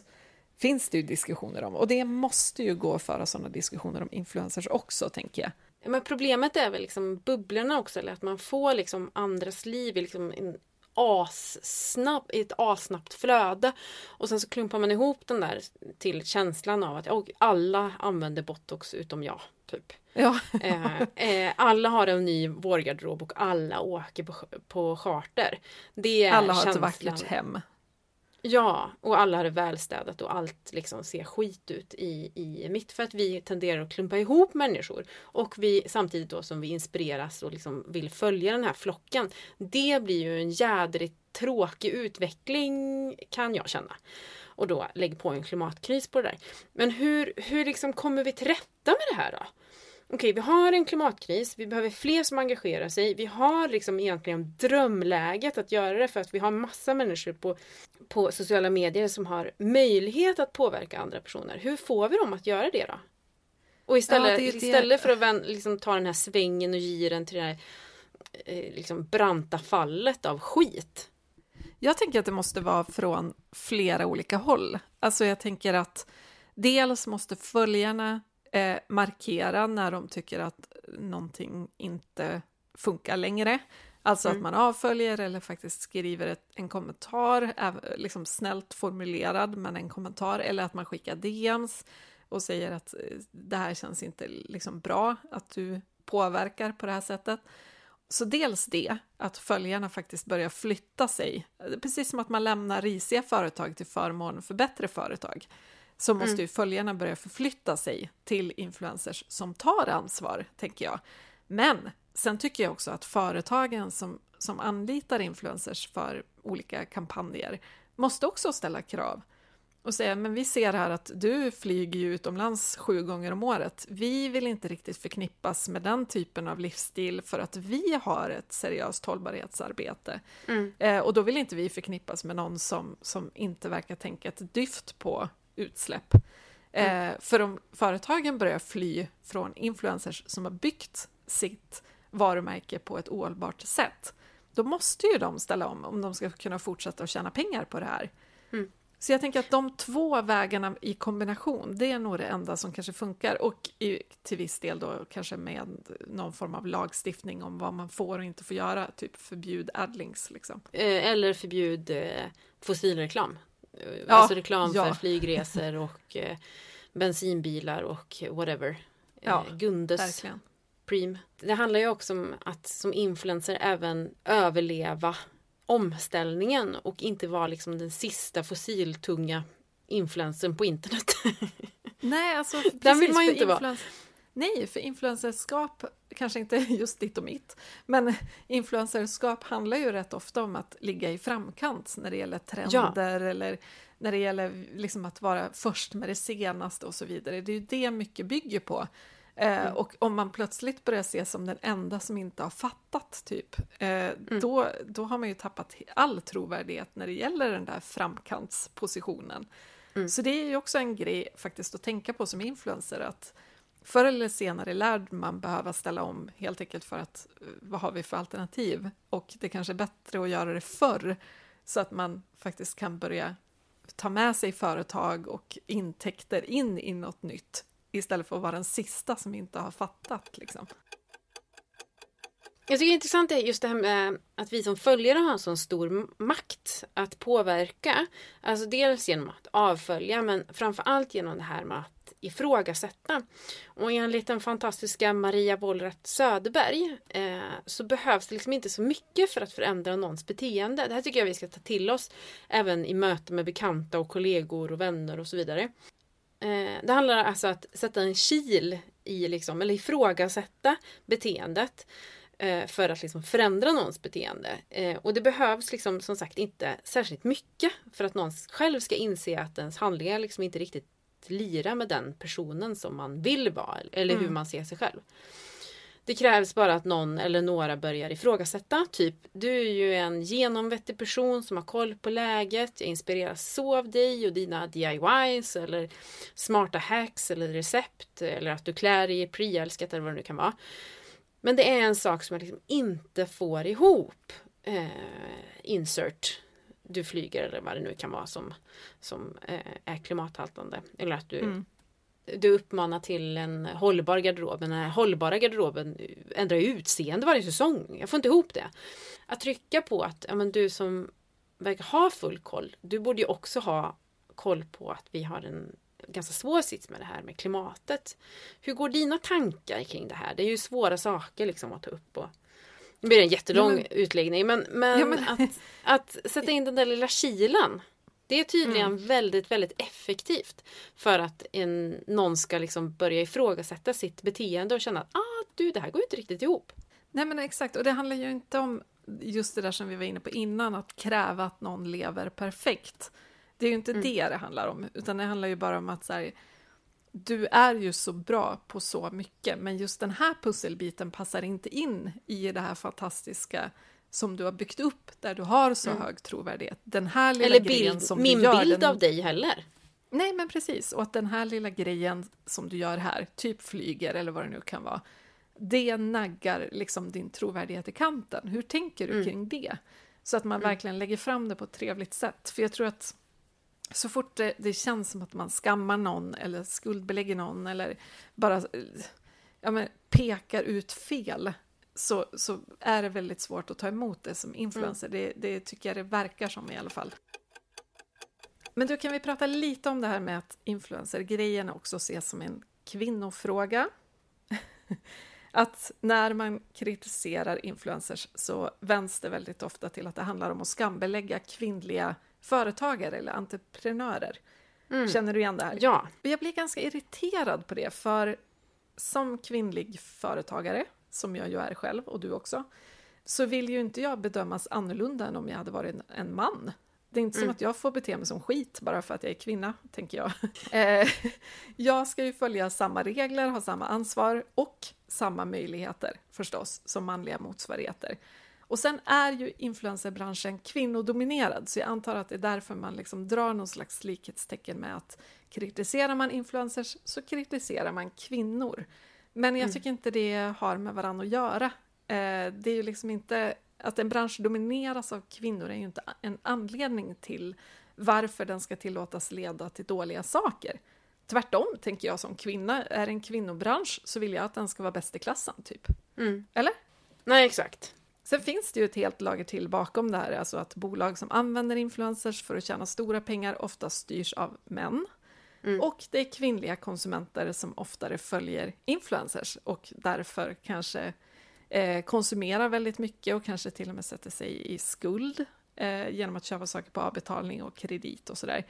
finns det ju diskussioner om och det måste ju gå att föra sådana diskussioner om influencers också, tänker jag. Men problemet är väl liksom bubblorna också, eller att man får liksom andras liv i liksom en assnabb, i ett assnabbt flöde. Och sen så klumpar man ihop den där till känslan av att oh, alla använder botox utom jag. Typ. Ja. eh, eh, alla har en ny vårgarderob och alla åker på, på charter. Det är alla har känslan. ett vackert hem. Ja, och alla har det välstädat och allt liksom ser skit ut i, i mitt för att vi tenderar att klumpa ihop människor. Och vi samtidigt då som vi inspireras och liksom vill följa den här flocken. Det blir ju en jädrigt tråkig utveckling kan jag känna. Och då lägg på en klimatkris på det där. Men hur, hur liksom kommer vi till rätta med det här då? Okej, vi har en klimatkris, vi behöver fler som engagerar sig. Vi har liksom egentligen drömläget att göra det för att vi har massa människor på, på sociala medier som har möjlighet att påverka andra personer. Hur får vi dem att göra det då? Och istället, ja, istället för att liksom, ta den här svängen och giren till det här eh, liksom, branta fallet av skit. Jag tänker att det måste vara från flera olika håll. Alltså jag tänker att dels måste följarna eh, markera när de tycker att någonting inte funkar längre. Alltså mm. att man avföljer eller faktiskt skriver ett, en kommentar, liksom snällt formulerad, men en kommentar, eller att man skickar DMs och säger att eh, det här känns inte liksom bra, att du påverkar på det här sättet. Så dels det, att följarna faktiskt börjar flytta sig, precis som att man lämnar risiga företag till förmån för bättre företag så måste mm. ju följarna börja förflytta sig till influencers som tar ansvar, tänker jag. Men sen tycker jag också att företagen som, som anlitar influencers för olika kampanjer måste också ställa krav och säga, men vi ser här att du flyger ju utomlands sju gånger om året. Vi vill inte riktigt förknippas med den typen av livsstil för att vi har ett seriöst hållbarhetsarbete. Mm. Eh, och då vill inte vi förknippas med någon som, som inte verkar tänka ett dyft på utsläpp. Mm. Eh, för om företagen börjar fly från influencers som har byggt sitt varumärke på ett ohållbart sätt, då måste ju de ställa om om de ska kunna fortsätta att tjäna pengar på det här. Mm. Så jag tänker att de två vägarna i kombination, det är nog det enda som kanske funkar. Och i, till viss del då kanske med någon form av lagstiftning om vad man får och inte får göra. Typ förbjud adlinks liksom. Eh, eller förbjud eh, fossilreklam. Ja, alltså reklam ja. för flygresor och eh, bensinbilar och whatever. Eh, ja, Gundes. Verkligen. Preem. Det handlar ju också om att som influencer även överleva omställningen och inte vara liksom den sista fossiltunga influencern på internet. Nej, alltså precis, den vill man ju inte vara. Nej, för influencerskap, kanske inte just ditt och mitt, men influencerskap handlar ju rätt ofta om att ligga i framkant när det gäller trender ja. eller när det gäller liksom att vara först med det senaste och så vidare. Det är ju det mycket bygger på. Eh, mm. Och om man plötsligt börjar se som den enda som inte har fattat, typ, eh, mm. då, då har man ju tappat all trovärdighet när det gäller den där framkantspositionen. Mm. Så det är ju också en grej faktiskt att tänka på som influencer, att förr eller senare lär man behöva ställa om helt enkelt för att eh, vad har vi för alternativ? Och det kanske är bättre att göra det förr så att man faktiskt kan börja ta med sig företag och intäkter in i något nytt istället för att vara den sista som inte har fattat. Liksom. Jag tycker det är intressant är just det här med att vi som följare har en sån stor makt att påverka. Alltså dels genom att avfölja men framför allt genom det här med att ifrågasätta. Och enligt den fantastiska Maria Wollratt Söderberg eh, så behövs det liksom inte så mycket för att förändra någons beteende. Det här tycker jag vi ska ta till oss även i möte med bekanta och kollegor och vänner och så vidare. Eh, det handlar alltså om att sätta en kil i, liksom, eller ifrågasätta beteendet eh, för att liksom förändra någons beteende. Eh, och det behövs liksom, som sagt inte särskilt mycket för att någon själv ska inse att ens handlingar liksom inte riktigt lirar med den personen som man vill vara eller hur mm. man ser sig själv. Det krävs bara att någon eller några börjar ifrågasätta. Typ, du är ju en genomvettig person som har koll på läget. Jag inspireras så av dig och dina DIYs eller smarta hacks eller recept eller att du klär dig i pre-älskat eller vad det nu kan vara. Men det är en sak som jag liksom inte får ihop. Eh, insert du flyger eller vad det nu kan vara som, som eh, är klimathaltande. Eller att du mm du uppmanar till en hållbar garderob. Men den här hållbara garderoben ändrar ju utseende varje säsong. Jag får inte ihop det. Att trycka på att ja, men du som verkar ha full koll, du borde ju också ha koll på att vi har en ganska svår sits med det här med klimatet. Hur går dina tankar kring det här? Det är ju svåra saker liksom att ta upp. Och... Nu blir det en jättelång men... utläggning men, men, ja, men... Att, att sätta in den där lilla kilen det är tydligen mm. väldigt, väldigt effektivt för att en, någon ska liksom börja ifrågasätta sitt beteende och känna att ah, du, det här går inte riktigt ihop. Nej men exakt, och det handlar ju inte om just det där som vi var inne på innan, att kräva att någon lever perfekt. Det är ju inte mm. det det handlar om, utan det handlar ju bara om att så här, du är ju så bra på så mycket, men just den här pusselbiten passar inte in i det här fantastiska som du har byggt upp där du har så mm. hög trovärdighet. Den här lilla Eller bild, grejen som min du gör, bild den... av dig heller. Nej, men precis. Och att den här lilla grejen som du gör här, typ flyger eller vad det nu kan vara, det naggar liksom din trovärdighet i kanten. Hur tänker du mm. kring det? Så att man mm. verkligen lägger fram det på ett trevligt sätt. För jag tror att så fort det, det känns som att man skammar någon eller skuldbelägger någon eller bara ja, men, pekar ut fel, så, så är det väldigt svårt att ta emot det som influencer. Mm. Det, det tycker jag det verkar som i alla fall. Men då kan vi prata lite om det här med att influencer-grejen också ses som en kvinnofråga. att när man kritiserar influencers så vänds det väldigt ofta till att det handlar om att skambelägga kvinnliga företagare eller entreprenörer. Mm. Känner du igen det här? Ja. Jag blir ganska irriterad på det, för som kvinnlig företagare som jag ju är själv och du också, så vill ju inte jag bedömas annorlunda än om jag hade varit en man. Det är inte mm. som att jag får bete mig som skit bara för att jag är kvinna, tänker jag. Eh, jag ska ju följa samma regler, ha samma ansvar och samma möjligheter förstås som manliga motsvarigheter. Och sen är ju influencerbranschen kvinnodominerad, så jag antar att det är därför man liksom drar någon slags likhetstecken med att kritiserar man influencers så kritiserar man kvinnor. Men jag mm. tycker inte det har med varandra att göra. Eh, det är ju liksom inte... Att en bransch domineras av kvinnor är ju inte en anledning till varför den ska tillåtas leda till dåliga saker. Tvärtom tänker jag som kvinna, är det en kvinnobransch så vill jag att den ska vara bäst i klassen, typ. Mm. Eller? Nej, exakt. Sen finns det ju ett helt lager till bakom det här, alltså att bolag som använder influencers för att tjäna stora pengar ofta styrs av män. Mm. Och det är kvinnliga konsumenter som oftare följer influencers och därför kanske eh, konsumerar väldigt mycket och kanske till och med sätter sig i skuld eh, genom att köpa saker på avbetalning och kredit och sådär.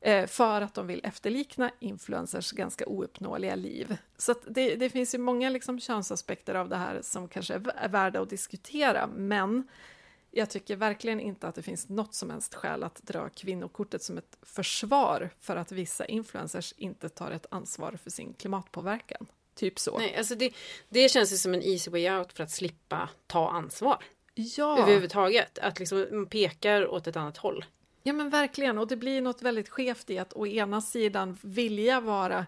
Eh, för att de vill efterlikna influencers ganska ouppnåeliga liv. Så det, det, finns ju många liksom könsaspekter av det här som kanske är värda att diskutera, men jag tycker verkligen inte att det finns något som helst skäl att dra kvinnokortet som ett försvar för att vissa influencers inte tar ett ansvar för sin klimatpåverkan. Typ så. Nej, alltså det, det känns ju som en easy way out för att slippa ta ansvar. Ja. Överhuvudtaget. Att liksom man pekar åt ett annat håll. Ja men verkligen, och det blir något väldigt skevt i att å ena sidan vilja vara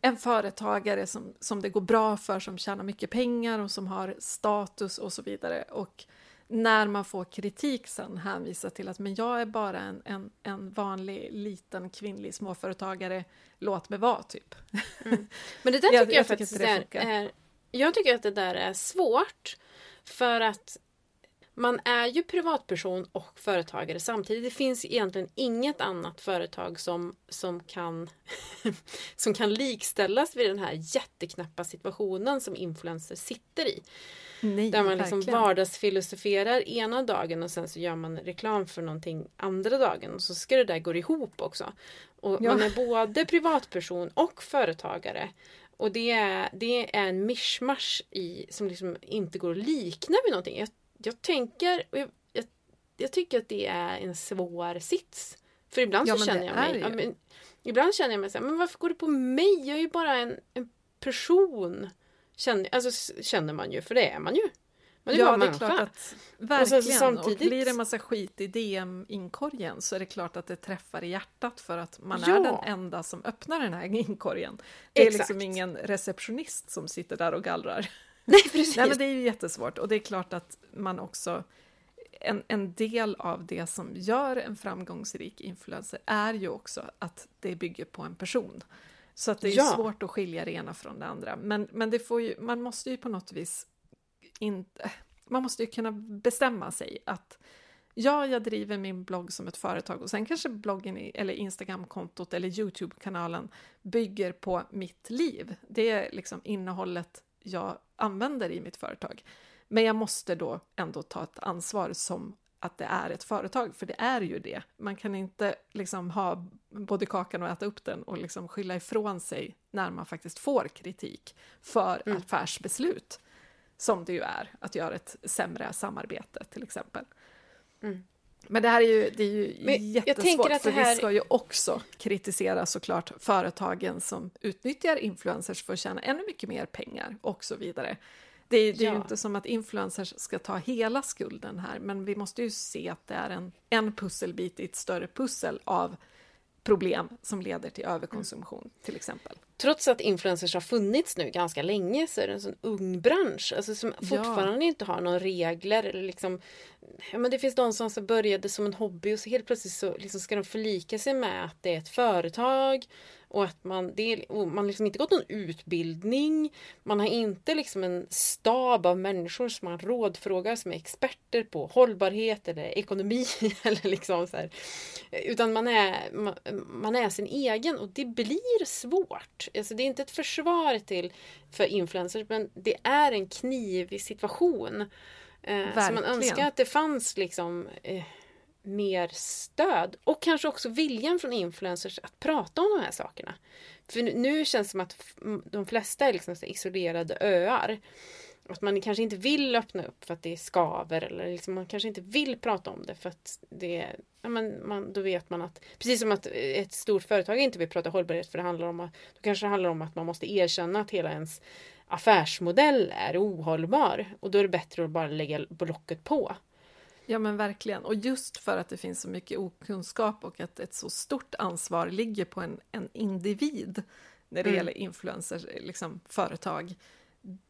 en företagare som, som det går bra för, som tjänar mycket pengar och som har status och så vidare. Och när man får kritik sen hänvisa till att men jag är bara en, en, en vanlig liten kvinnlig småföretagare, låt mig vara typ. Mm. Men det där tycker jag, jag faktiskt tycker det är, är, jag tycker att det där är svårt för att man är ju privatperson och företagare samtidigt. Det finns egentligen inget annat företag som, som, kan, som kan likställas vid den här jätteknappa situationen som influencers sitter i. Nej, där man liksom verkligen. vardagsfilosoferar ena dagen och sen så gör man reklam för någonting andra dagen. Och så ska det där gå ihop också. Och Ja. Man är både privatperson och företagare. Och det är, det är en mischmasch i, som liksom inte går att likna vid någonting. Jag, jag tänker, och jag, jag, jag tycker att det är en svår sits. För ibland Ja, så känner jag mig, ja, men, ibland känner jag mig så här, men varför går det på mig? Jag är ju bara en, en person. Känner, alltså känner man ju, för det är man ju. Man är ja, bara det är människa. klart att Och verkligen. Och, så samtidigt- blir det en massa skit i DM-inkorgen så är det klart att det träffar i hjärtat för att man Ja. är den enda som öppnar den här inkorgen. Det är Exakt. liksom ingen receptionist som sitter där och gallrar. Nej, precis. Nej, men det är ju jättesvårt och det är klart att man också en, en del av det som gör en framgångsrik influencer är ju också att det bygger på en person. Så att det är Ja. svårt att skilja det ena från det andra. Men, men det får ju, man måste ju på något vis inte... Man måste ju kunna bestämma sig att ja, jag driver min blogg som ett företag och sen kanske bloggen eller Instagramkontot eller Youtube-kanalen bygger på mitt liv. Det är liksom innehållet jag använder i mitt företag. Men jag måste då ändå ta ett ansvar som att det är ett företag, för det är ju det. Man kan inte liksom ha både kakan och äta upp den och liksom skylla ifrån sig när man faktiskt får kritik för Mm. affärsbeslut, som det ju är, att göra ett sämre samarbete till exempel. Mm. Men det här är ju, det är ju Men jag jättesvårt, att för här- vi ska ju också kritisera såklart företagen som utnyttjar influencers för att tjäna ännu mycket mer pengar och så vidare. Det, är- det är ju inte som att influencers ska ta hela skulden här, men vi måste ju se att det är en, en pusselbit i ett större pussel av problem som leder till överkonsumtion, till exempel. Trots att influencers har funnits nu ganska länge så är det en sån ung bransch. Alltså som Ja. fortfarande inte har några regler. Eller liksom, ja, men det finns de som så började som en hobby och så helt plötsligt så liksom ska de förlika sig med att det är ett företag. Och att man, det man liksom inte gått någon utbildning. Man har inte liksom en stab av människor som man rådfrågar som är experter på hållbarhet eller ekonomi. eller liksom så här. Utan man är, man, man är sin egen och det blir svårt. Alltså det är inte ett försvar till för influencers men det är en knivig situation. Eh, så man önskar att det fanns liksom eh, mer stöd och kanske också viljan från influencers att prata om de här sakerna. För nu- känns det som att de flesta är liksom isolerade öar. Att man kanske inte vill öppna upp för att det skaver eller liksom man kanske inte vill prata om det för att det ja, men man, då vet man att precis som att ett stort företag inte vill prata hållbarhet för det handlar om att då kanske det handlar om att man måste erkänna att hela ens affärsmodell är ohållbar och då är det bättre att bara lägga blocket på. Ja men verkligen, och just för att det finns så mycket okunskap och att ett så stort ansvar ligger på en, en individ när det Mm. gäller influencers, liksom företag,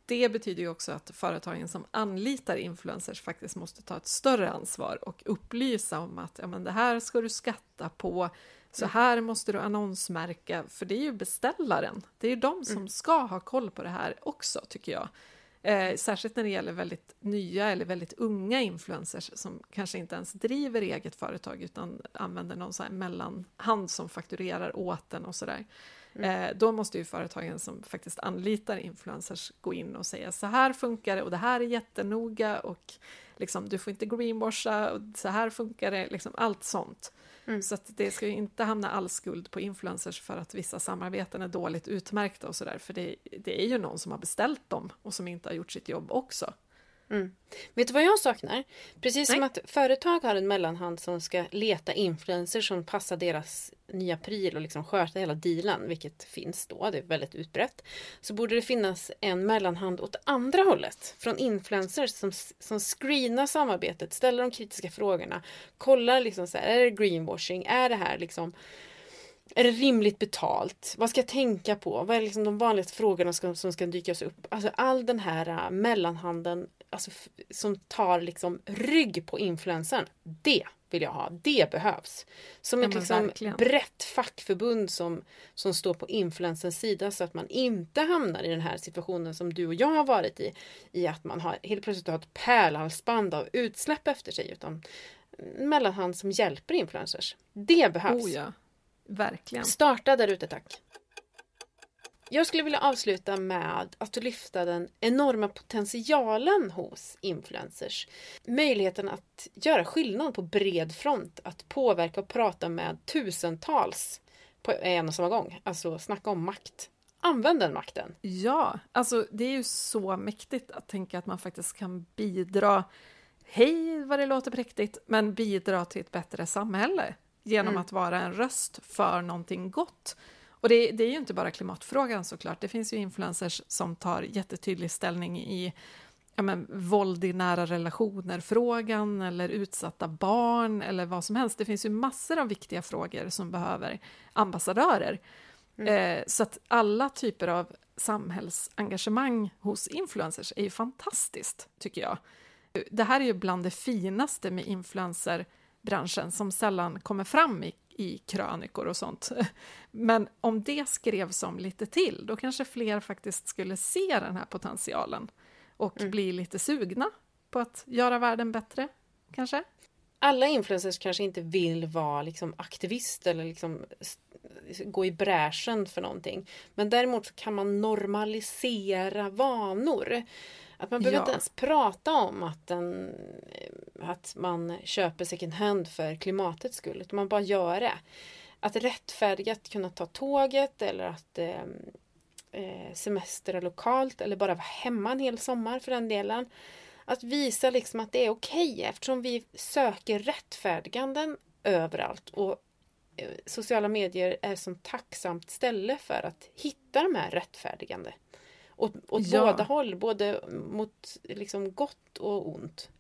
det betyder ju också att företagen som anlitar influencers faktiskt måste ta ett större ansvar och upplysa om att ja, men det här ska du skatta på, så mm. här måste du annonsmärka, för det är ju beställaren. Det är ju de som mm. ska ha koll på det här också, tycker jag. Eh, särskilt när det gäller väldigt nya eller väldigt unga influencers som kanske inte ens driver eget företag utan använder någon så här mellanhand som fakturerar åt den och sådär. Mm. Eh, då måste ju företagen som faktiskt anlitar influencers gå in och säga så här funkar det och det här är jättenoga och liksom, du får inte greenwasha och så här funkar det, liksom allt sånt. Mm. Så att det ska ju inte hamna all skuld på influencers för att vissa samarbeten är dåligt utmärkta och sådär, för det, det är ju någon som har beställt dem och som inte har gjort sitt jobb också. Mm. Vet du vad jag saknar? Precis Nej. som att företag har en mellanhand som ska leta influencers som passar deras nya pryl och liksom sköta hela dealen, vilket finns då, det är väldigt utbrett. Så borde det finnas en mellanhand åt andra hållet, från influencers som, som screenar samarbetet, ställer de kritiska frågorna, kollar liksom så här, är det greenwashing, är det här liksom är det rimligt betalt? Vad ska jag tänka på? Vad är liksom de vanligaste frågorna som, som ska dykas upp? Alltså all den här uh, mellanhanden alltså, som tar liksom rygg på influensen. Det vill jag ha. Det behövs. Som ett liksom brett fackförbund som, som står på influensens sida så att man inte hamnar i den här situationen som du och jag har varit i. I att man har, helt plötsligt har ett pärlhalsband av utsläpp efter sig. Utan mellanhand som hjälper influencers. Det behövs. Oh ja. Verkligen. Starta där ute tack. Jag skulle vilja avsluta med att lyfta den enorma potentialen hos influencers. Möjligheten att göra skillnad på bred front, att påverka och prata med tusentals på en och samma gång. Alltså snacka om makt. Använd den makten! Ja, alltså det är ju så mäktigt att tänka att man faktiskt kan bidra, hej vad det låter präktigt, men bidra till ett bättre samhälle genom mm. att vara en röst för någonting gott och det, det, är ju inte bara klimatfrågan såklart, det finns ju influencers som tar jättetydlig ställning i ja, men, våld i nära relationer-frågan eller utsatta barn eller vad som helst. Det finns ju massor av viktiga frågor som behöver ambassadörer. Mm. Eh, så att alla typer av samhällsengagemang hos influencers är ju fantastiskt, tycker jag. Det här är ju bland det finaste med influencerbranschen som sällan kommer fram i i krönikor och sånt. Men om det skrevs om lite till, då kanske fler faktiskt skulle se den här potentialen och mm. bli lite sugna på att göra världen bättre, kanske? Alla influencers kanske inte vill vara liksom aktivist eller liksom gå i bräschen för någonting. Men däremot kan man normalisera vanor. Att man behöver ja. inte ens prata om att, en, att man köper second hand för klimatets skull, utan man bara gör det. Att rättfärdiga att kunna ta tåget eller att eh, eh, semestra lokalt eller bara vara hemma en hel sommar för den delen. Att visa liksom att det är okej okay, eftersom vi söker rättfärdiganden överallt och eh, sociala medier är som tacksamt ställe för att hitta de här rättfärdigande åt, åt ja. båda håll, både mot liksom gott och ont.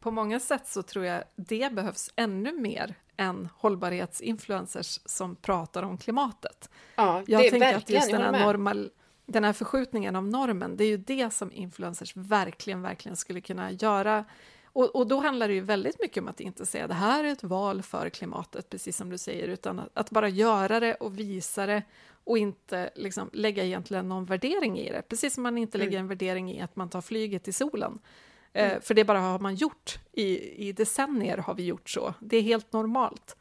På många sätt så tror jag det behövs ännu mer än hållbarhetsinfluencers som pratar om klimatet. Ja, jag det tänker att just den här, normal, den här förskjutningen av normen, det är ju det som influencers verkligen, verkligen skulle kunna göra. Och, och då handlar det ju väldigt mycket om att inte säga det här är ett val för klimatet, precis som du säger, utan att, att bara göra det och visa det och inte liksom lägga egentligen någon värdering i det. Precis som man inte mm. lägger en värdering i att man tar flyget till solen. Eh, mm. för det bara har man gjort. I, I decennier har vi gjort så. Det är helt normalt.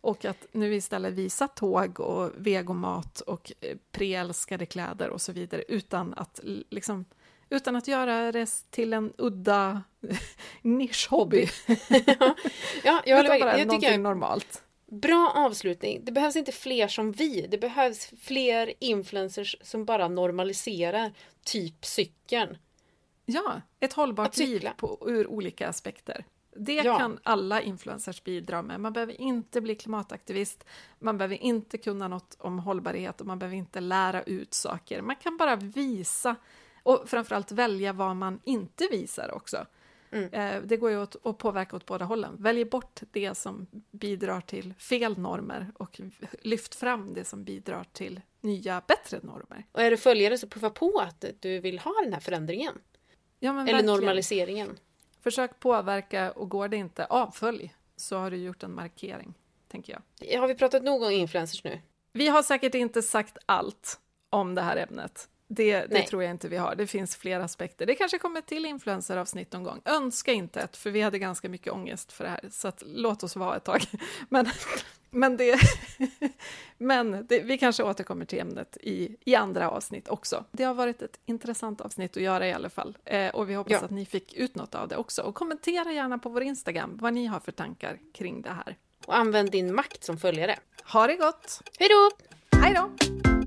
Och att nu istället visa tåg och vegomat och eh, preälskade kläder och så vidare utan att, liksom, utan att göra det till en udda nischhobby. ja, ja, jag håller med. Jag tycker jag... normalt. Bra avslutning. Det behövs inte fler som vi. Det behövs fler influencers som bara normaliserar typ cykeln. Ja, ett hållbart liv på, ur olika aspekter. Det ja. kan alla influencers bidra med. Man behöver inte bli klimataktivist, man behöver inte kunna något om hållbarhet och man behöver inte lära ut saker. Man kan bara visa och framförallt välja vad man inte visar också. Mm. Eh, det går ju att, att påverka åt båda hållen. Välj bort det som bidrar till fel normer och lyft fram det som bidrar till nya, bättre normer. Och är du följare så puffa på att du vill ha den här förändringen. Ja, Eller verkligen. normaliseringen. Försök påverka och går det inte, avfölj. Så har du gjort en markering, tänker jag. Har vi pratat nog om influencers nu? Vi har säkert inte sagt allt om det här ämnet. Det, det tror jag inte vi har. Det finns fler aspekter. Det kanske kommer till influenceravsnitt någon gång. Önska inte ett, för vi hade ganska mycket ångest för det här. Så att, låt oss vara ett tag. Men, men, det, men det, vi kanske återkommer till ämnet i, i andra avsnitt också. Det har varit ett intressant avsnitt att göra i alla fall. Eh, och vi hoppas ja. att ni fick ut något av det också. Och kommentera gärna på vår Instagram vad ni har för tankar kring det här. Och använd din makt som följare. Ha det gott! Hej då! Hej då!